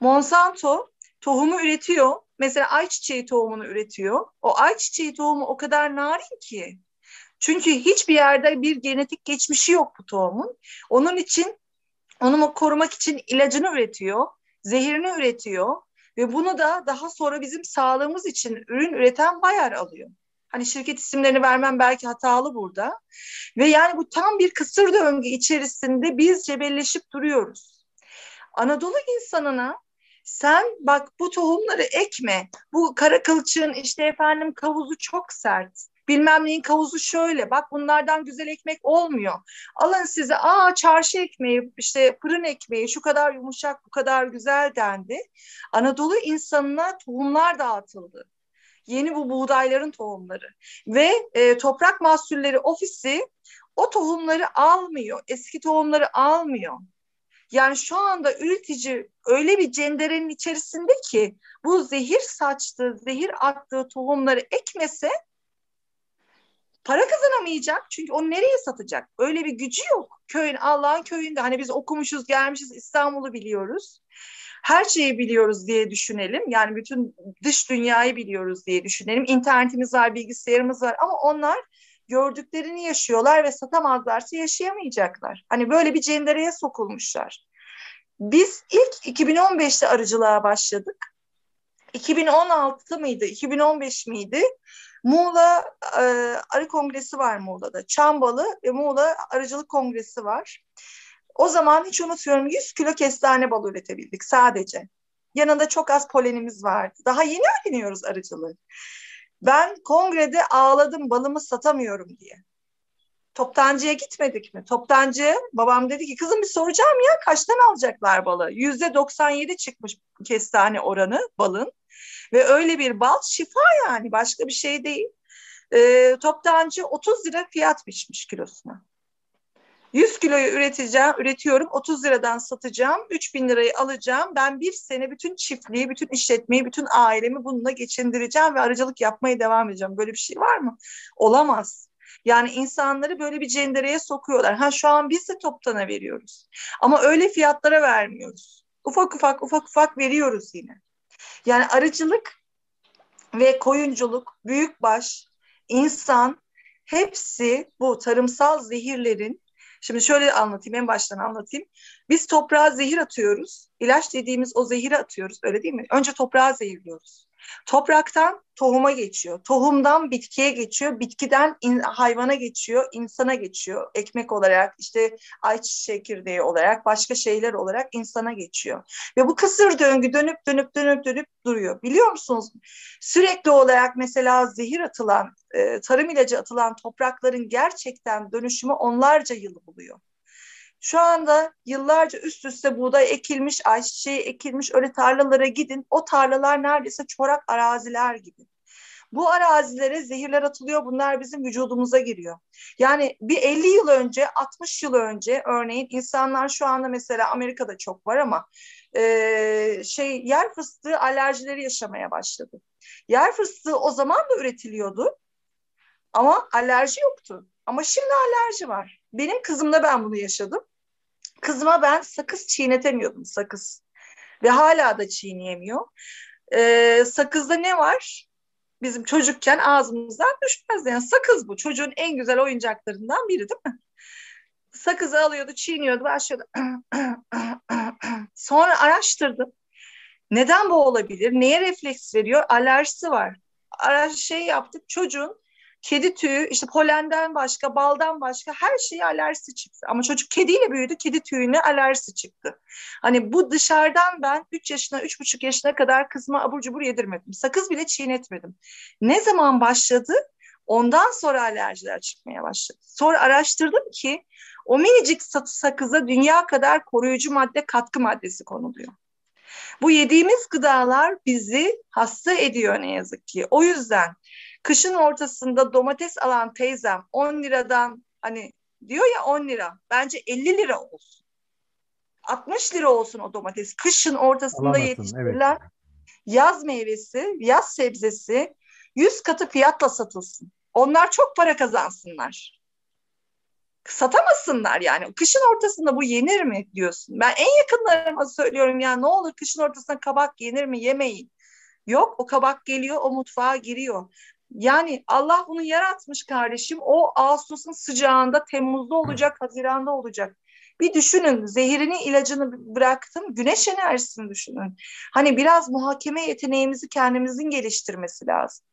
Monsanto tohumu üretiyor. Mesela ayçiçeği tohumunu üretiyor. O ayçiçeği tohumu o kadar narin ki. Çünkü hiçbir yerde bir genetik geçmişi yok bu tohumun. Onun için onu korumak için ilacını üretiyor, zehirini üretiyor ve bunu da daha sonra bizim sağlığımız için ürün üreten Bayer alıyor. Hani şirket isimlerini vermem belki hatalı burada. Ve yani bu tam bir kısır döngü içerisinde biz cebelleşip duruyoruz. Anadolu insanına sen bak bu tohumları ekme. Bu kara kılçığın işte efendim kavuzu çok sert. Bilmem neyin kavuzu şöyle. Bak bunlardan güzel ekmek olmuyor. Alın size aa çarşı ekmeği işte fırın ekmeği şu kadar yumuşak bu kadar güzel dendi. Anadolu insanına tohumlar dağıtıldı. Yeni bu buğdayların tohumları. Ve e, Toprak Mahsulleri Ofisi o tohumları almıyor. Eski tohumları almıyor Yani şu anda üretici öyle bir cenderenin içerisinde ki bu zehir saçtığı, zehir attığı tohumları ekmese para kazanamayacak. Çünkü o nereye satacak? Öyle bir gücü yok. Köyün Allah'ın köyünde hani biz okumuşuz, gelmişiz, İstanbul'u biliyoruz. Her şeyi biliyoruz diye düşünelim. Yani bütün dış dünyayı biliyoruz diye düşünelim. İnternetimiz var, bilgisayarımız var ama onlar gördüklerini yaşıyorlar ve satamazlarsa yaşayamayacaklar. Hani böyle bir cendereye sokulmuşlar. Biz ilk 2015'te arıcılığa başladık. 2016 mıydı, 2015 miydi? Muğla e, Arı Kongresi var Muğla'da. Çambalı ve Muğla Arıcılık Kongresi var. O zaman hiç unutmuyorum 100 kilo kestane balı üretebildik sadece. Yanında çok az polenimiz vardı. Daha yeni öğreniyoruz arıcılığı. Ben kongrede ağladım balımı satamıyorum diye. Toptancıya gitmedik mi? Toptancı babam dedi ki kızım bir soracağım ya kaçtan alacaklar balı? Yüzde 97 çıkmış kestane oranı balın. Ve öyle bir bal şifa yani başka bir şey değil. E, toptancı 30 lira fiyat biçmiş kilosuna. 100 kiloyu üreteceğim, üretiyorum, 30 liradan satacağım, 3 bin lirayı alacağım. Ben bir sene bütün çiftliği, bütün işletmeyi, bütün ailemi bununla geçindireceğim ve arıcılık yapmaya devam edeceğim. Böyle bir şey var mı? Olamaz. Yani insanları böyle bir cendereye sokuyorlar. Ha şu an biz de toptana veriyoruz. Ama öyle fiyatlara vermiyoruz. Ufak ufak ufak ufak veriyoruz yine. Yani arıcılık ve koyunculuk, büyükbaş, insan hepsi bu tarımsal zehirlerin Şimdi şöyle anlatayım, en baştan anlatayım. Biz toprağa zehir atıyoruz. İlaç dediğimiz o zehiri atıyoruz, öyle değil mi? Önce toprağı zehirliyoruz. Topraktan tohuma geçiyor. Tohumdan bitkiye geçiyor. Bitkiden in, hayvana geçiyor. insana geçiyor. Ekmek olarak, işte ayçiçeği çekirdeği olarak, başka şeyler olarak insana geçiyor. Ve bu kısır döngü dönüp dönüp dönüp dönüp duruyor. Biliyor musunuz? Sürekli olarak mesela zehir atılan, e, tarım ilacı atılan toprakların gerçekten dönüşümü onlarca yılı buluyor. Şu anda yıllarca üst üste buğday ekilmiş, ayçiçeği ekilmiş öyle tarlalara gidin. O tarlalar neredeyse çorak araziler gibi. Bu arazilere zehirler atılıyor. Bunlar bizim vücudumuza giriyor. Yani bir 50 yıl önce, 60 yıl önce örneğin insanlar şu anda mesela Amerika'da çok var ama e, şey yer fıstığı alerjileri yaşamaya başladı. Yer fıstığı o zaman da üretiliyordu ama alerji yoktu. Ama şimdi alerji var. Benim kızımda ben bunu yaşadım. Kızıma ben sakız çiğnetemiyordum sakız. Ve hala da çiğneyemiyor. Ee, sakızda ne var? Bizim çocukken ağzımızdan düşmez. Yani sakız bu. Çocuğun en güzel oyuncaklarından biri değil mi? Sakızı alıyordu, çiğniyordu, başlıyordu. [CLEARS THROAT] Sonra araştırdım. Neden bu olabilir? Neye refleks veriyor? Alerjisi var. Araş şey yaptık. Çocuğun kedi tüyü işte polenden başka, baldan başka her şeye alerjisi çıktı. Ama çocuk kediyle büyüdü, kedi tüyüne alerjisi çıktı. Hani bu dışarıdan ben 3 yaşına, 3,5 yaşına kadar kızıma abur cubur yedirmedim. Sakız bile çiğnetmedim. Ne zaman başladı? Ondan sonra alerjiler çıkmaya başladı. Sonra araştırdım ki o minicik sakıza dünya kadar koruyucu madde, katkı maddesi konuluyor. Bu yediğimiz gıdalar bizi hasta ediyor ne yazık ki. O yüzden Kışın ortasında domates alan teyzem 10 liradan hani diyor ya 10 lira. Bence 50 lira olsun. 60 lira olsun o domates. Kışın ortasında Alamazsın, yetiştirilen evet. yaz meyvesi, yaz sebzesi 100 katı fiyatla satılsın. Onlar çok para kazansınlar. Satamasınlar yani. Kışın ortasında bu yenir mi diyorsun. Ben en yakınlarıma söylüyorum ya ne olur kışın ortasında kabak yenir mi yemeyin. Yok o kabak geliyor o mutfağa giriyor. Yani Allah bunu yaratmış kardeşim. O Ağustos'un sıcağında, Temmuz'da olacak, Haziran'da olacak. Bir düşünün zehirini ilacını bıraktım güneş enerjisini düşünün. Hani biraz muhakeme yeteneğimizi kendimizin geliştirmesi lazım.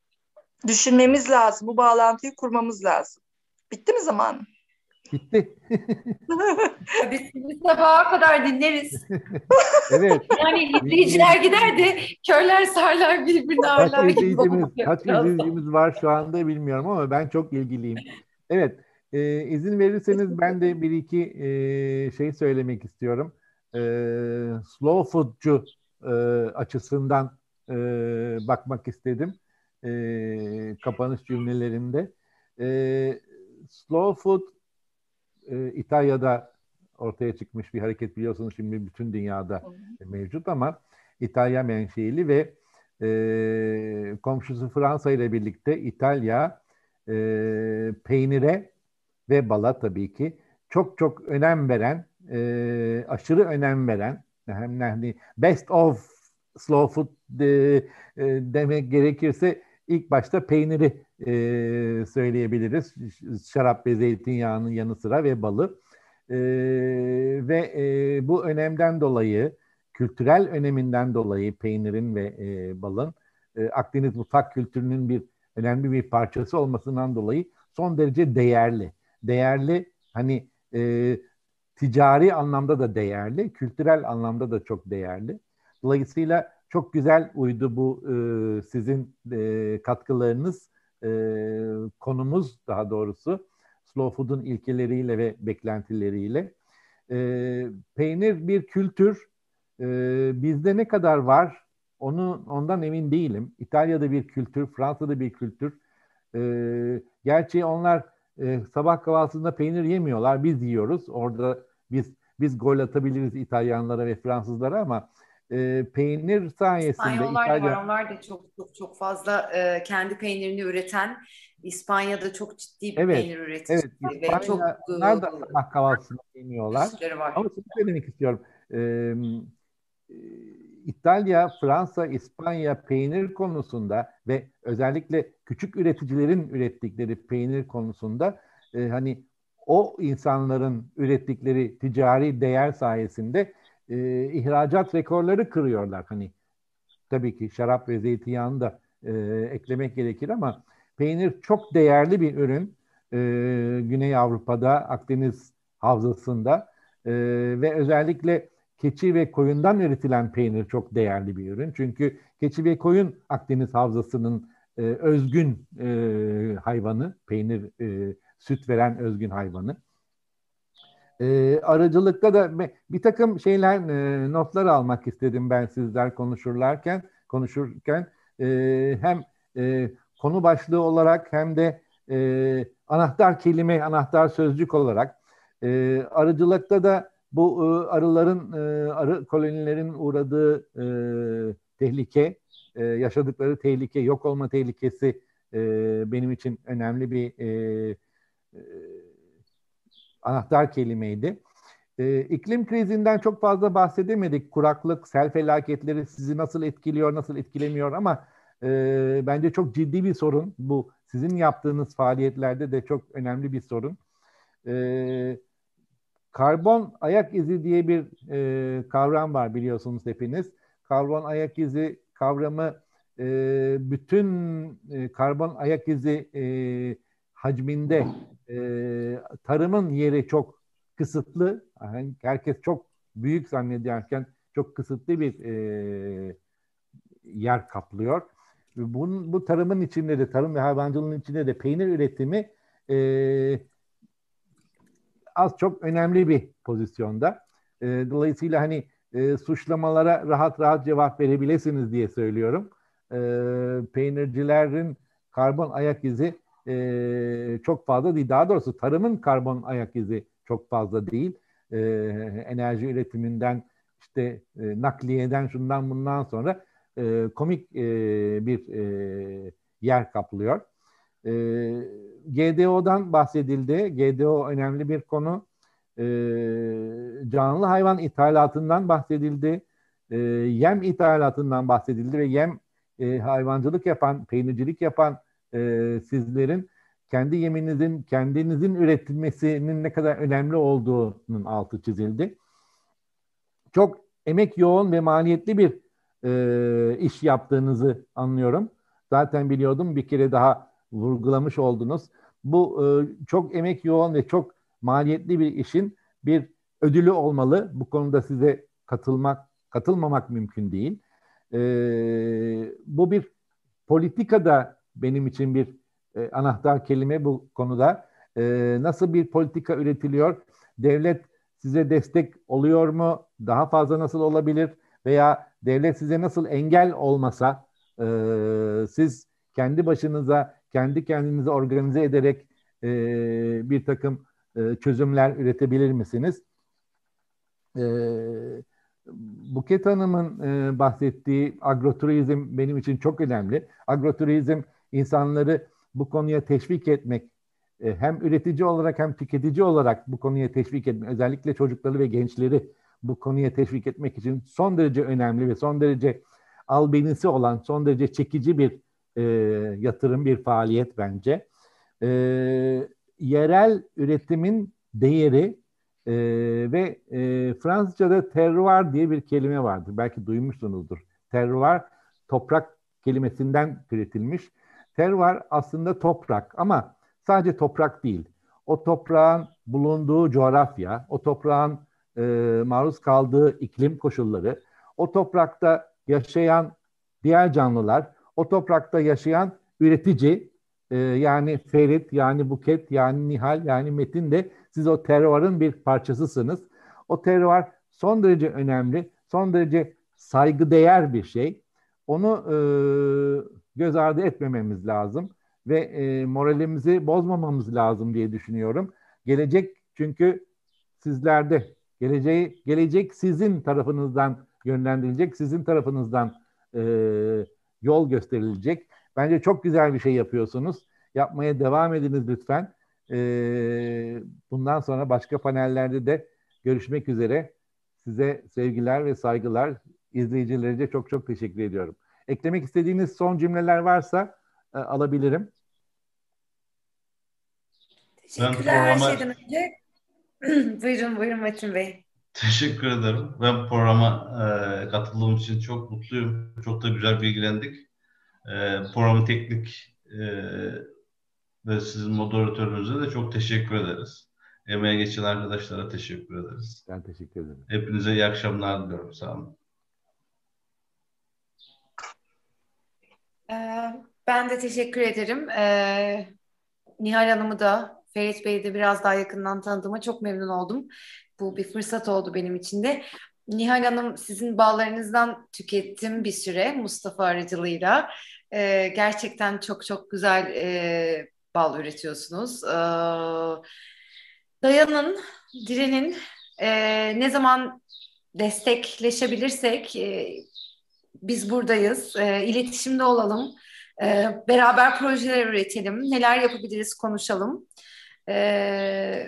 Düşünmemiz lazım. Bu bağlantıyı kurmamız lazım. Bitti mi zaman? Bitti. [LAUGHS] Biz sizi sabaha kadar dinleriz. [LAUGHS] evet. Yani izleyiciler gider de körler sarlar birbirini ağırlar. Kaç izleyicimiz, kaç izleyicimiz var şu anda bilmiyorum ama ben çok ilgiliyim. Evet. E, izin verirseniz ben de bir iki e, şey söylemek istiyorum. E, slow foodcu e, açısından e, bakmak istedim. E, kapanış cümlelerinde. E, slow food e, İtalya'da ortaya çıkmış bir hareket biliyorsunuz şimdi bütün dünyada mevcut ama İtalya menşeili ve e, komşusu Fransa ile birlikte İtalya e, peynire ve bala tabii ki çok çok önem veren, e, aşırı önem veren hem hani best of slow food de, e, demek gerekirse ilk başta peyniri e, söyleyebiliriz. Şarap ve zeytinyağının yanı sıra ve balı. E, ve e, bu önemden dolayı, kültürel öneminden dolayı peynirin ve e, balın e, Akdeniz mutfak kültürünün bir önemli bir parçası olmasından dolayı son derece değerli. Değerli hani e, ticari anlamda da değerli, kültürel anlamda da çok değerli. Dolayısıyla çok güzel uydu bu e, sizin e, katkılarınız, e, konumuz daha doğrusu slow food'un ilkeleriyle ve beklentileriyle. E, peynir bir kültür. E, bizde ne kadar var onu ondan emin değilim. İtalya'da bir kültür, Fransa'da bir kültür. E, gerçi onlar e, sabah kahvaltısında peynir yemiyorlar. Biz yiyoruz. Orada biz biz gol atabiliriz İtalyanlara ve Fransızlara ama e, peynir sayesinde İspanyollar İtalya... var. Onlar da çok çok çok fazla e, kendi peynirini üreten İspanya'da çok ciddi bir evet, peynir üreticisi evet, ve çok da sabah kahvaltısında yemiyorlar. Ama şunu söylemek istiyorum. E, İtalya, Fransa, İspanya peynir konusunda ve özellikle küçük üreticilerin ürettikleri peynir konusunda e, hani o insanların ürettikleri ticari değer sayesinde e, ihracat rekorları kırıyorlar. Hani tabii ki şarap ve zeytinyağını da e, eklemek gerekir ama peynir çok değerli bir ürün. E, Güney Avrupa'da, Akdeniz havzasında e, ve özellikle keçi ve koyundan üretilen peynir çok değerli bir ürün. Çünkü keçi ve koyun Akdeniz havzasının e, özgün e, hayvanı, peynir e, süt veren özgün hayvanı. E, aracılıkta da bir takım şeyler e, notlar almak istedim ben sizler konuşurlarken konuşurken. E, hem e, konu başlığı olarak hem de e, anahtar kelime anahtar sözcük olarak. E, arıcılıkta da bu e, arıların e, arı kolonilerin uğradığı e, tehlike e, yaşadıkları tehlike yok olma tehlikesi e, benim için önemli bir e, e, anahtar kelimeydi. E, iklim krizinden çok fazla bahsedemedik. Kuraklık, sel felaketleri sizi nasıl etkiliyor, nasıl etkilemiyor ama e, bence çok ciddi bir sorun. Bu sizin yaptığınız faaliyetlerde de çok önemli bir sorun. E, karbon ayak izi diye bir e, kavram var biliyorsunuz hepiniz. Karbon ayak izi kavramı e, bütün e, karbon ayak izi e, hacminde e, tarımın yeri çok kısıtlı. Yani herkes çok büyük zannederken çok kısıtlı bir e, yer kaplıyor. Bunun, bu tarımın içinde de, tarım ve hayvancılığın içinde de peynir üretimi e, az çok önemli bir pozisyonda. E, dolayısıyla hani e, suçlamalara rahat rahat cevap verebilirsiniz diye söylüyorum. E, peynircilerin karbon ayak izi e, çok fazla değil. Daha doğrusu tarımın karbon ayak izi çok fazla değil. E, enerji üretiminden işte e, nakliyeden şundan bundan sonra e, komik e, bir e, yer kaplıyor. E, GDO'dan bahsedildi. GDO önemli bir konu. E, canlı hayvan ithalatından bahsedildi. E, yem ithalatından bahsedildi ve yem e, hayvancılık yapan, peynircilik yapan e, sizlerin kendi yeminizin, kendinizin üretilmesinin ne kadar önemli olduğunun altı çizildi. Çok emek yoğun ve maliyetli bir e, iş yaptığınızı anlıyorum. Zaten biliyordum bir kere daha vurgulamış oldunuz. Bu e, çok emek yoğun ve çok maliyetli bir işin bir ödülü olmalı. Bu konuda size katılmak, katılmamak mümkün değil. E, bu bir politikada benim için bir e, anahtar kelime bu konuda. E, nasıl bir politika üretiliyor? Devlet size destek oluyor mu? Daha fazla nasıl olabilir? Veya devlet size nasıl engel olmasa e, siz kendi başınıza, kendi kendinizi organize ederek e, bir takım e, çözümler üretebilir misiniz? e, Buket Hanım'ın e, bahsettiği agroturizm benim için çok önemli. Agroturizm insanları bu konuya teşvik etmek, e, hem üretici olarak hem tüketici olarak bu konuya teşvik etmek, özellikle çocukları ve gençleri bu konuya teşvik etmek için son derece önemli ve son derece albenisi olan, son derece çekici bir e, yatırım, bir faaliyet bence. E, yerel üretimin değeri e, ve e, Fransızca'da terroir diye bir kelime vardır. Belki duymuşsunuzdur. Terroir toprak kelimesinden türetilmiş. Terroir aslında toprak ama sadece toprak değil. O toprağın bulunduğu coğrafya, o toprağın e, maruz kaldığı iklim koşulları, o toprakta yaşayan diğer canlılar, o toprakta yaşayan üretici, e, yani Ferit, yani Buket, yani Nihal, yani Metin de siz o terörün bir parçasısınız. O terör son derece önemli, son derece saygıdeğer bir şey. Onu e, göz ardı etmememiz lazım ve e, moralimizi bozmamamız lazım diye düşünüyorum. Gelecek çünkü sizlerde. Geleceği, gelecek sizin tarafınızdan yönlendirilecek, sizin tarafınızdan e, yol gösterilecek. Bence çok güzel bir şey yapıyorsunuz. Yapmaya devam ediniz lütfen. E, bundan sonra başka panellerde de görüşmek üzere. Size sevgiler ve saygılar. İzleyicilerce çok çok teşekkür ediyorum. Eklemek istediğiniz son cümleler varsa e, alabilirim. Teşekkürler her şeyden önce. [CLEARS THROAT] buyurun buyurun Metin Bey. Teşekkür ederim. Ben programa e, katıldığım için çok mutluyum. Çok da güzel bilgilendik. E, programın teknik e, ve sizin moderatörünüze de çok teşekkür ederiz. Emeğe geçen arkadaşlara teşekkür ederiz. Ben teşekkür ederim. Hepinize iyi akşamlar diliyorum. Sağ olun. Ben de teşekkür ederim. Ee, Nihal Hanım'ı da Ferit Bey'i de biraz daha yakından tanıdığıma çok memnun oldum. Bu bir fırsat oldu benim için de. Nihal Hanım sizin bağlarınızdan tükettim bir süre Mustafa aracılığıyla. Ee, gerçekten çok çok güzel e, bal üretiyorsunuz. Ee, dayanın, direnin. Ee, ne zaman destekleşebilirsek e, biz buradayız. E, iletişimde olalım. E, beraber projeler üretelim. Neler yapabiliriz konuşalım. E,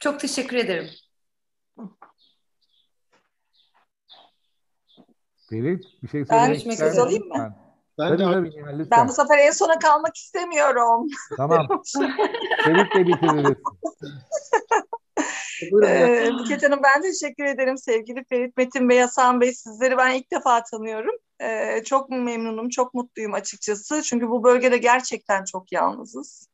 çok teşekkür ederim. Ferit bir şey söylemek ben alayım mı? Ben, tabii, de, tabii, yani, ben bu sefer en sona kalmak istemiyorum. Tamam. [LAUGHS] Ferit de bitiririz. [LAUGHS] ee, Buket Hanım ben teşekkür ederim sevgili Ferit Metin Bey, Hasan Bey. Sizleri ben ilk defa tanıyorum. Çok memnunum, çok mutluyum açıkçası. Çünkü bu bölgede gerçekten çok yalnızız.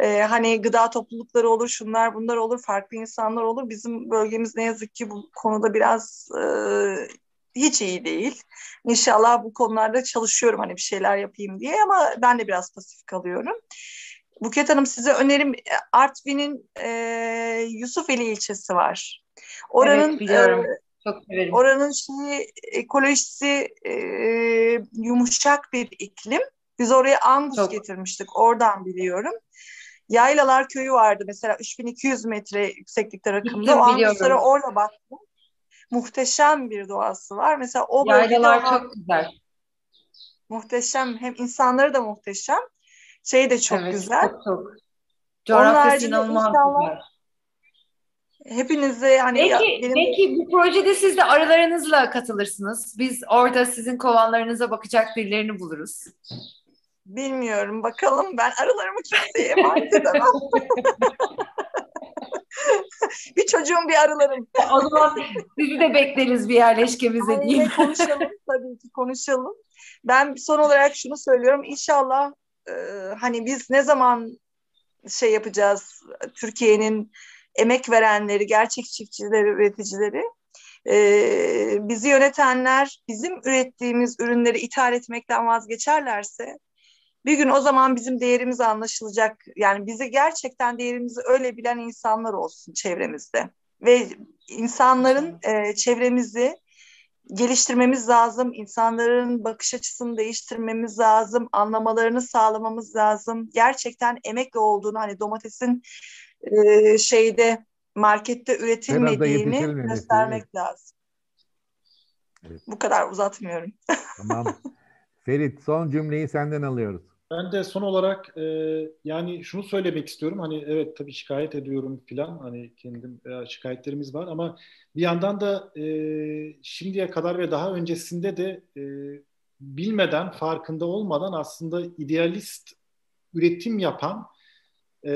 Hani gıda toplulukları olur, şunlar bunlar olur, farklı insanlar olur. Bizim bölgemiz ne yazık ki bu konuda biraz hiç iyi değil. İnşallah bu konularda çalışıyorum hani bir şeyler yapayım diye ama ben de biraz pasif kalıyorum. Buket Hanım size önerim Artvin'in e, Yusufeli ilçesi var. Oranın evet, biliyorum. E, çok severim. Oranın şeyi, ekolojisi e, yumuşak bir iklim. Biz oraya Angus Çok. getirmiştik. Oradan biliyorum. Yaylalar köyü vardı mesela 3200 metre yükseklikte rakımda. O Anguslara orada baktım. Muhteşem bir doğası var. Mesela o Yaylalar çok güzel. Muhteşem. Hem insanları da muhteşem. Şey de çok evet, güzel. Çok çok. Coğrafyası inanılmaz güzel. Hepinize hani belki, ya, benim... belki bu projede siz de aralarınızla katılırsınız. Biz orada sizin kovanlarınıza bakacak birilerini buluruz. Bilmiyorum bakalım ben aralarımı kimseye emanet edemem. [LAUGHS] bir çocuğum bir arılarım. o zaman sizi de bekleriz bir yerleşkemize diyeyim. konuşalım tabii ki konuşalım. Ben son olarak şunu söylüyorum. İnşallah e, hani biz ne zaman şey yapacağız Türkiye'nin emek verenleri, gerçek çiftçileri, üreticileri e, bizi yönetenler bizim ürettiğimiz ürünleri ithal etmekten vazgeçerlerse bir gün o zaman bizim değerimiz anlaşılacak. Yani bizi gerçekten değerimizi öyle bilen insanlar olsun çevremizde. Ve insanların e, çevremizi geliştirmemiz lazım. İnsanların bakış açısını değiştirmemiz lazım. Anlamalarını sağlamamız lazım. Gerçekten emekle olduğunu hani domatesin e, şeyde markette üretilmediğini göstermek lazım. Evet. Bu kadar uzatmıyorum. [LAUGHS] Tamam. Ferit son cümleyi senden alıyoruz. Ben de son olarak e, yani şunu söylemek istiyorum. Hani evet tabii şikayet ediyorum filan. Hani kendim e, şikayetlerimiz var ama bir yandan da e, şimdiye kadar ve daha öncesinde de e, bilmeden, farkında olmadan aslında idealist üretim yapan e,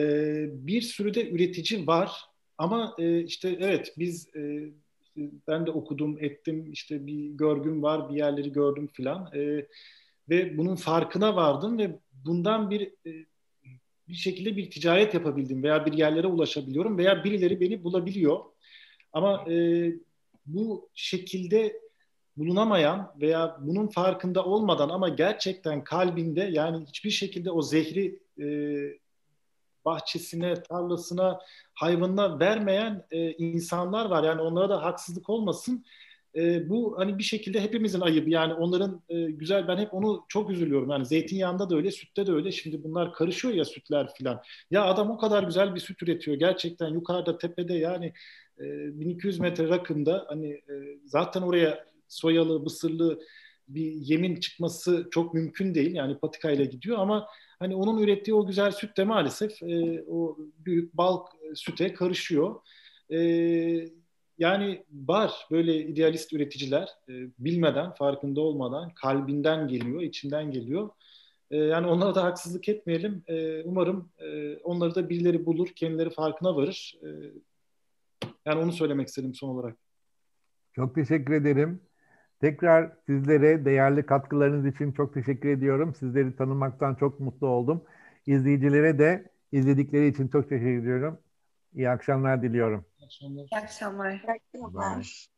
bir sürü de üretici var. Ama e, işte evet biz e, ben de okudum, ettim, işte bir görgüm var, bir yerleri gördüm filan. E, ve bunun farkına vardım ve bundan bir e, bir şekilde bir ticaret yapabildim veya bir yerlere ulaşabiliyorum veya birileri beni bulabiliyor. Ama e, bu şekilde bulunamayan veya bunun farkında olmadan ama gerçekten kalbinde yani hiçbir şekilde o zehri e, bahçesine, tarlasına, hayvanına vermeyen e, insanlar var. Yani onlara da haksızlık olmasın. E, bu hani bir şekilde hepimizin ayıbı. Yani onların e, güzel ben hep onu çok üzülüyorum. Yani zeytinyağında da öyle, sütte de öyle. Şimdi bunlar karışıyor ya sütler filan. Ya adam o kadar güzel bir süt üretiyor. Gerçekten yukarıda tepede yani e, 1200 metre rakımda hani e, zaten oraya soyalı, mısırlı bir yemin çıkması çok mümkün değil. Yani patikayla gidiyor ama hani onun ürettiği o güzel süt de maalesef e, o büyük balk e, süte karışıyor. E, yani var böyle idealist üreticiler e, bilmeden, farkında olmadan kalbinden geliyor, içinden geliyor. E, yani onlara da haksızlık etmeyelim. E, umarım e, onları da birileri bulur, kendileri farkına varır. E, yani onu söylemek istedim son olarak. Çok teşekkür ederim. Tekrar sizlere değerli katkılarınız için çok teşekkür ediyorum. Sizleri tanımaktan çok mutlu oldum. İzleyicilere de izledikleri için çok teşekkür ediyorum. İyi akşamlar diliyorum. İyi akşamlar. İyi akşamlar. İyi akşamlar.